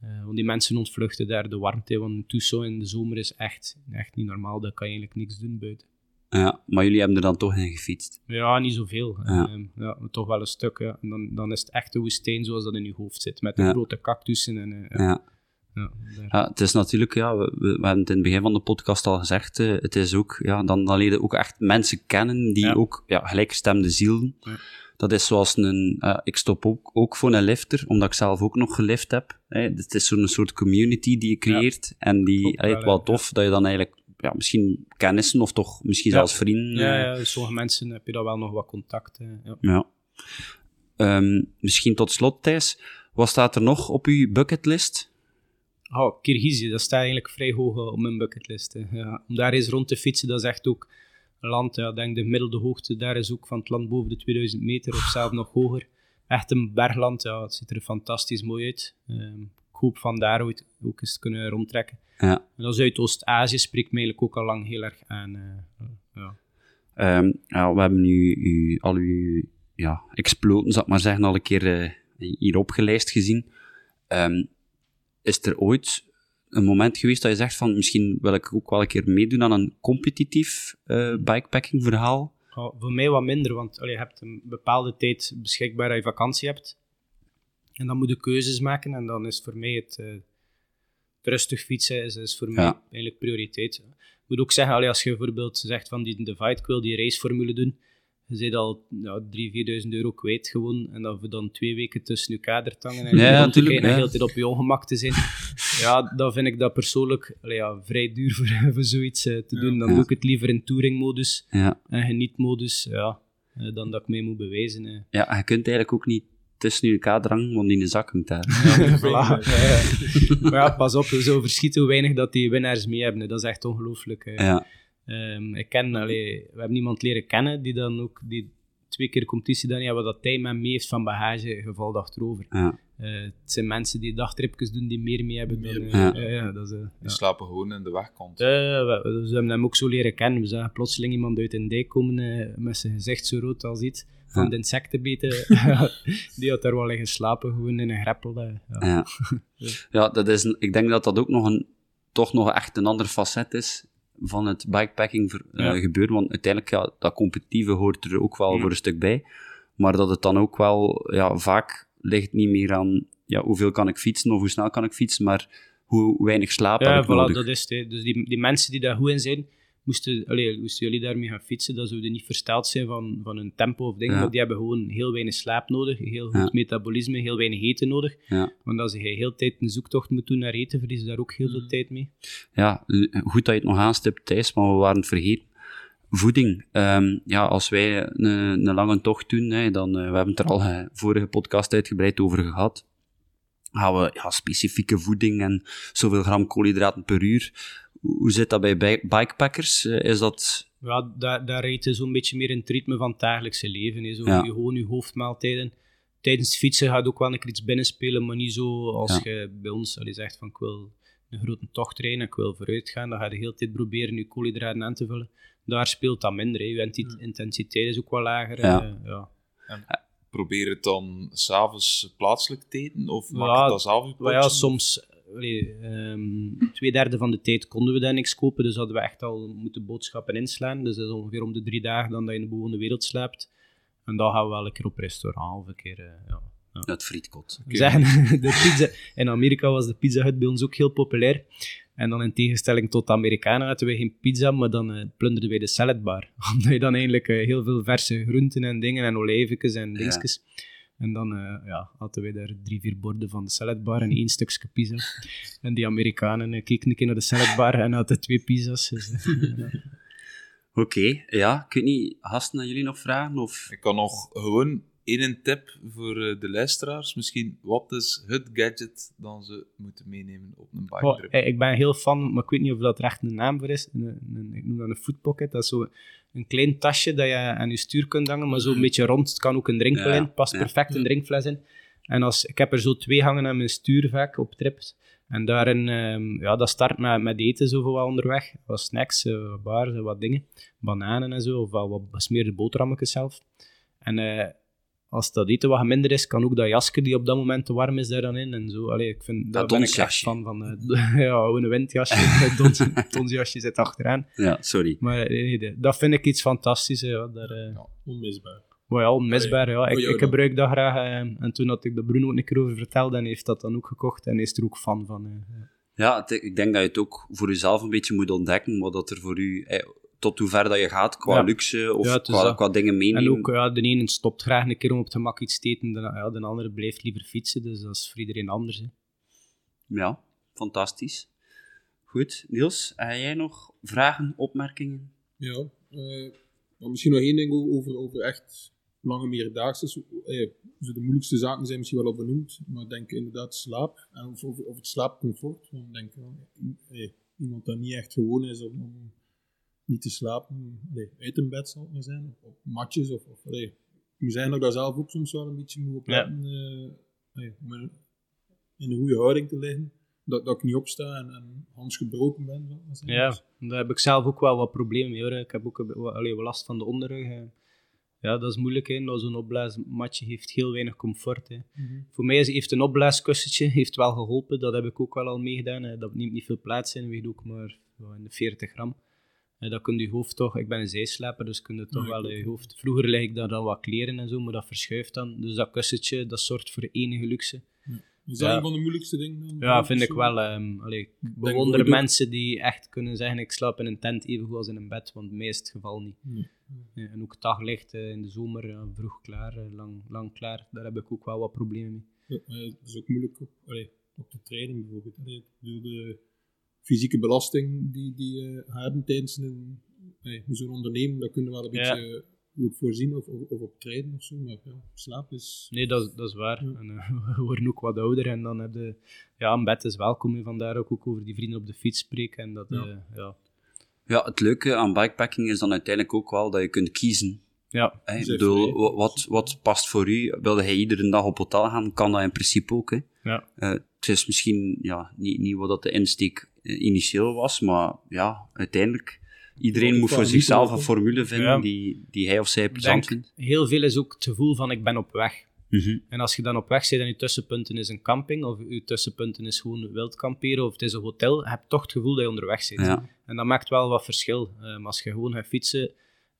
Eh, want die mensen ontvluchten daar de warmte. Want Tucson in de zomer is echt, echt niet normaal. Daar kan je eigenlijk niks doen buiten. Ja, maar jullie hebben er dan toch in gefietst. Ja, niet zoveel. Ja. Ehm, ja, toch wel een stuk. Ja. En dan, dan is het echt de woestijn zoals dat in je hoofd zit. Met de Ja. grote cactussen. En, eh, ja, Ja. ja, het is natuurlijk, ja, we, we, hebben het in het begin van de podcast al gezegd, eh, het is ook, ja, dan, dan leer je ook echt mensen kennen die ook, ja, gelijkgestemde zielen. Dat is zoals een, eh, ik stop ook, ook voor een lifter, omdat ik zelf ook nog gelift heb. Hè. Het is zo'n soort community die je creëert, en die, allee, wel, het wel ja. tof dat je dan eigenlijk, ja, misschien kennissen, of toch misschien Ja. zelfs vrienden. ja, eh, ja, dus sommige mensen heb je dan wel nog wat contact. eh, ja. ja. Ehm, misschien tot slot, Thijs, wat staat er nog op uw bucketlist? Oh, Kirgizië, dat staat eigenlijk vrij hoog eh, op mijn bucketlist. Ja, om daar eens rond te fietsen, dat is echt ook een land, ja, denk de gemiddelde hoogte daar is ook van het land boven de 2000 meter of zelfs nog hoger. Echt een bergland, ja, het ziet er fantastisch mooi uit. Ehm, ik hoop van daar ooit ook eens te kunnen rondtrekken. Ja. En dan Zuidoost-Azië spreekt mij eigenlijk ook al lang heel erg aan. eh, ja. Ehm, ja, we hebben nu u, al uw ja, exploten, zal ik maar zeggen, al een keer eh, hier opgelijst gezien. Ehm, is er ooit een moment geweest dat je zegt van misschien wil ik ook wel een keer meedoen aan een competitief eh, bikepacking verhaal? Oh, voor mij wat minder, want allee, je hebt een bepaalde tijd beschikbaar dat je vakantie hebt. En dan moet je keuzes maken en dan is voor mij het, het rustig fietsen is, is voor mij Ja. eigenlijk prioriteit. Ik moet ook zeggen, allee, als je bijvoorbeeld zegt van die Divide, ik wil die raceformule doen, je zit al ja, 3.000, 4.000 euro kwijt gewoon. En dan voor dan twee weken tussen je kadertangen en Ja, je ja, en de hele tijd op je ongemak te zijn. ja, dan vind ik dat persoonlijk allee, ja, vrij duur voor, voor zoiets eh, te doen. Dan Ja. doe ik het liever in touringmodus Ja. en genietmodus, ja, eh, dan dat ik mee moet bewijzen. eh. ja, je kunt eigenlijk ook niet tussen je kadrang, want die in de zak hangt daar. Voilà. Ja, ja. maar ja, pas op, zo verschieten hoe weinig dat die winnaars mee hebben. Dat is echt ongelooflijk. hè. Ja, Ehm, ik ken, allee, we hebben iemand leren kennen die dan ook die twee keer competitie dan hebben, wat dat hij met mee heeft van bagage, geval achterover. Ja. Eh, het zijn mensen die dagtripjes doen die meer mee hebben dan... Meer eh, Ja. ja, ja, dat is... eh, Die ja. slapen gewoon in de wegkant. Eh, we, we- ze hebben hem ook zo leren kennen. We zagen plotseling iemand uit een dijk komen met zijn gezicht zo rood als iets. Van de insecten beten. die had daar wel liggen slapen, gewoon in een greppel. eh, ja. Ja. ja, dat is, ik denk dat dat ook nog een, toch nog echt een ander facet is van het bikepacking eh, gebeuren. Want uiteindelijk, ja, dat competitieve hoort er ook wel voor een stuk bij. Maar dat het dan ook wel, ja, vaak ligt niet meer aan ja, hoeveel kan ik fietsen of hoe snel kan ik fietsen, maar hoe weinig slaap Ja, heb ik voilà, nodig. dat is het. Dus die, die mensen die daar goed in zijn, moesten, allee, moesten jullie daarmee gaan fietsen, dat zouden niet versteld zijn van, van hun tempo of dingen, Ja. die hebben gewoon heel weinig slaap nodig, heel goed Ja. metabolisme, heel weinig eten nodig. Ja. Want als je heel de tijd een zoektocht moet doen naar eten, verlies je daar ook heel Mm. veel tijd mee. Ja, goed dat je het nog aanstipt, Thijs, maar we waren het vergeten. Voeding. Ehm, ja, als wij een, een lange tocht doen, hè, dan, eh, we hebben het er al eh, vorige podcast uitgebreid over gehad, gaan we ja, specifieke voeding en zoveel gram koolhydraten per uur. Hoe zit dat bij bi- bikepackers? Eh, is dat... Ja, daar, daar rijdt je zo'n beetje meer in het ritme van het dagelijkse leven. hè. Zo, Ja. je, gewoon je hoofdmaaltijden. Tijdens het fietsen gaat ook wel een keer iets binnenspelen, maar niet zo als Ja. je bij ons allee, zegt van ik wil een grote tocht rijden en ik wil vooruit gaan. Dan ga je de hele tijd proberen je koolhydraten aan te vullen. Daar speelt dat minder. Hè. Je inti- intensiteit is ook wat lager. Ja. eh, ja. Probeer het dan s'avonds plaatselijk te eten? Of Ja, maak je dat zelf je ja, soms, allee, ehm, twee derde van de tijd konden we daar niks kopen, dus hadden we echt al moeten boodschappen inslaan. Dus dat is ongeveer om de drie dagen dan dat je in de bewoonde wereld slaapt. En dan gaan we wel een keer op restaurant of een keer, eh, ja. Het frietkot. Zeggen, de pizza, in Amerika was de Pizza Hut bij ons ook heel populair. En dan in tegenstelling tot de Amerikanen hadden wij geen pizza, maar dan eh, plunderden wij de saladbar. Omdat je dan eigenlijk eh, heel veel verse groenten en dingen en olijfjes en Ja. En dan eh, ja, hadden wij daar drie, vier borden van de saladbar en één stukje pizza. En die Amerikanen eh, keken een keer naar de saladbar en hadden twee pizza's. Dus, eh. Oké, ja. Ik weet niet, gasten, aan jullie nog vragen? Of... Ik kan nog gewoon één tip voor eh, de luisteraars. Misschien, wat is het gadget dat ze moeten meenemen op een Goh, biketrip? eh, ik ben heel fan, maar ik weet niet of dat er echt een naam voor is. Een, een- ik noem dat een footpocket. Dat is zo een klein tasje dat je aan je stuur kunt hangen, maar zo een beetje rond. Het kan ook een drinkbel Ja, in, past ja. perfect een drinkfles in. En als, ik heb er zo twee hangen aan mijn stuur vaak op trips. En daarin, ehm, ja, dat start met, met eten zoveel wel onderweg. Wat snacks, eh, wat bars, wat dingen. Bananen en zo, of wel wat gesmeerde boterhammetjes zelf. En als dat eten wat minder is, kan ook dat jasje die op dat moment te warm is daar dan in. En zo. Allee, ik vind, Dat daar ben ik echt van. van eh, ja, een windjasje. Het dons, donsjasje zit achteraan. Ja, sorry. Maar eh, nee, dat vind ik iets fantastisch. hè, Ja, daar, eh, Onmisbaar. maar ja, onmisbaar. Ja. Ik, ik gebruik dat graag. eh, en toen had ik de Bruno ook een keer over verteld en heeft dat dan ook gekocht en is er ook fan van. eh, ja. Ja, het- ik denk dat je het ook voor jezelf een beetje moet ontdekken, wat dat er voor u, eh, tot hoe ver dat je gaat qua Ja. luxe of Ja, qua, dingen meenemen. En ook, ja, de ene stopt graag een keer om op het gemak iets te eten, de, ja, de andere blijft liever fietsen. Dus dat is voor iedereen anders. Hè. Ja, fantastisch. Goed, Niels, heb jij nog vragen, opmerkingen? Ja, eh, maar misschien nog één ding over, over echt lange meerdaagse. Eh, zo de moeilijkste zaken zijn misschien wel al benoemd, maar ik denk inderdaad slaap en of, of, of het slaapcomfort. Want denk, wel, eh, iemand dat niet echt gewoon is om, om niet te slapen, allee, uit een bed zal het maar zijn, of op matjes. Of, of, allee, moet zeggen dat ik daar zelf ook soms wel een beetje moet op letten, eh, allee, om in, in een goede houding te liggen. Dat, dat ik niet opsta en, en hands gebroken ben. Zal maar. Ja, daar heb ik zelf ook wel wat problemen mee. Hoor. Ik heb ook allee, last van de onderrug. hè. Ja, dat is moeilijk. Hè. Nou, Zo'n opblaasmatje heeft heel weinig comfort. Hè. Mhm. Voor mij is, heeft een opblaaskussentje heeft wel geholpen. Dat heb ik ook wel al meegedaan. Hè. Dat neemt niet veel plaats in, weegt ook maar in de 40 gram. Dat kun je hoofd toch... Ik ben een zijslaper, dus kun je toch wel je hoofd... Vroeger leg ik daar dan wat kleren en zo, maar dat verschuift dan. Dus dat kussentje, dat zorgt voor enige luxe. Is dat een van de moeilijkste dingen? dan? Ja, vind ik wel. ehm allee, ik bewonder mensen die echt kunnen zeggen: ik slaap in een tent even goed als in een bed, want meest geval niet. Nee. Ja, en ook daglicht eh, in de zomer, vroeg klaar, eh, lang, lang klaar, daar heb ik ook wel wat problemen mee. Ja, het is ook moeilijk op, allee, op de training bijvoorbeeld. Allee, de fysieke belasting die, die je hebt tijdens een, zo'n onderneming, dat kunnen we wel een Ja. beetje eh, ook voorzien of, of, of op trainen of zo. Maar ja, slaap is... Nee, dat, is- dat is waar. Ja. En, eh, we worden ook wat ouder en dan heb je... Ja, een bed is welkom, hè, vandaar ook, ook over die vrienden op de fiets spreken. En dat, Ja. eh, ja. Ja, het leuke aan bikepacking is dan uiteindelijk ook wel dat je kunt kiezen. Ja? Ik bedoel, wat, wat past voor u? Wilde hij iedere dag op hotel gaan, kan dat in principe ook. Hè? ja. Eh, het is misschien ja, niet, niet wat dat de insteek eh, initieel was, maar ja, uiteindelijk, iedereen moet voor zichzelf een formule vinden Ja. die, die hij of zij plezant vindt. heel veel is ook het gevoel van ik ben op weg. Mhm. En als je dan op weg zit en je tussenpunten is een camping, of je tussenpunten is gewoon wild kamperen, of het is een hotel, heb je toch het gevoel dat je onderweg zit. Ja. En dat maakt wel wat verschil. Ehm, als je gewoon gaat fietsen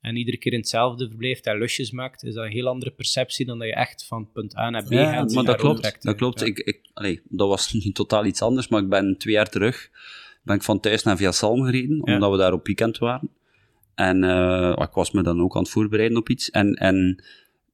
en iedere keer in hetzelfde verblijft en lusjes maakt, is dat een heel andere perceptie dan dat je echt van punt A naar B Ja, gaat. maar dat klopt. Dat klopt. Ja. Ik, ik, allee, dat was totaal iets anders, maar ik ben twee jaar terug ben ik van thuis naar Viasalm gereden, Ja. omdat we daar op weekend waren. En eh, ik was me dan ook aan het voorbereiden op iets. En, en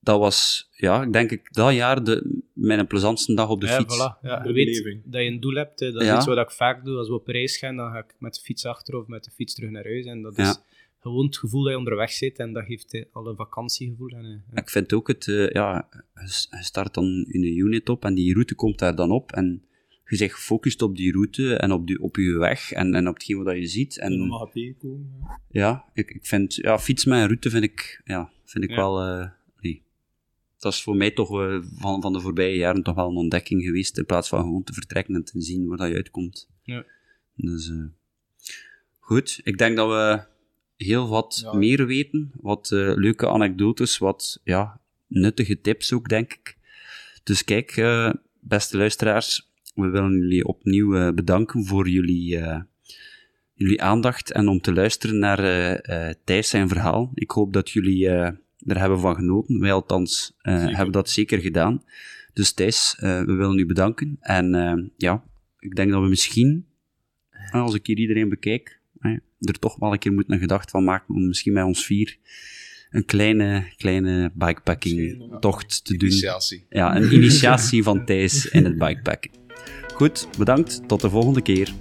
dat was, ja, ik denk ik dat jaar de, mijn plezantste dag op de ja, fiets. Voilà. Ja, je weet beleving. dat je een doel hebt. hè. Dat is Ja. iets wat ik vaak doe. Als we op reis gaan, dan ga ik met de fiets achter of met de fiets terug naar huis. En dat Ja. is gewoon het gevoel dat je onderweg zit. En dat geeft hè, al een vakantiegevoel. En, eh, ja. Ik vind ook het, eh, ja, je start dan een unit op en die route komt daar dan op. En je zegt gefocust op die route en op, die, op je weg en, en op hetgeen wat je ziet. En En mag tegenkomen. ja. ja, ik, ik vind, ja, fiets met een route vind ik, ja, vind ik Ja. wel, eh, nee. Dat is voor mij toch eh, van, van de voorbije jaren toch wel een ontdekking geweest, in plaats van gewoon te vertrekken en te zien waar dat je uitkomt. Ja. Dus, eh, goed. Ik denk dat we heel wat Ja. meer weten, wat eh, leuke anekdotes, wat, ja, nuttige tips ook, denk ik. Dus kijk, eh, beste luisteraars, we willen jullie opnieuw eh, bedanken voor jullie, jullie aandacht en om te luisteren naar Thijs zijn verhaal. Ik hoop dat jullie er hebben van genoten. Wij althans hebben dat zeker gedaan. Dus Thijs, we willen u bedanken. En ja, ik denk dat we misschien, als ik hier iedereen bekijk, er toch wel een keer moeten een gedacht van maken om misschien met ons vier een kleine, kleine bikepacking tocht te doen. Initiatie. Ja, een initiatie van Thijs in het bikepacken. Goed, bedankt. Tot de volgende keer.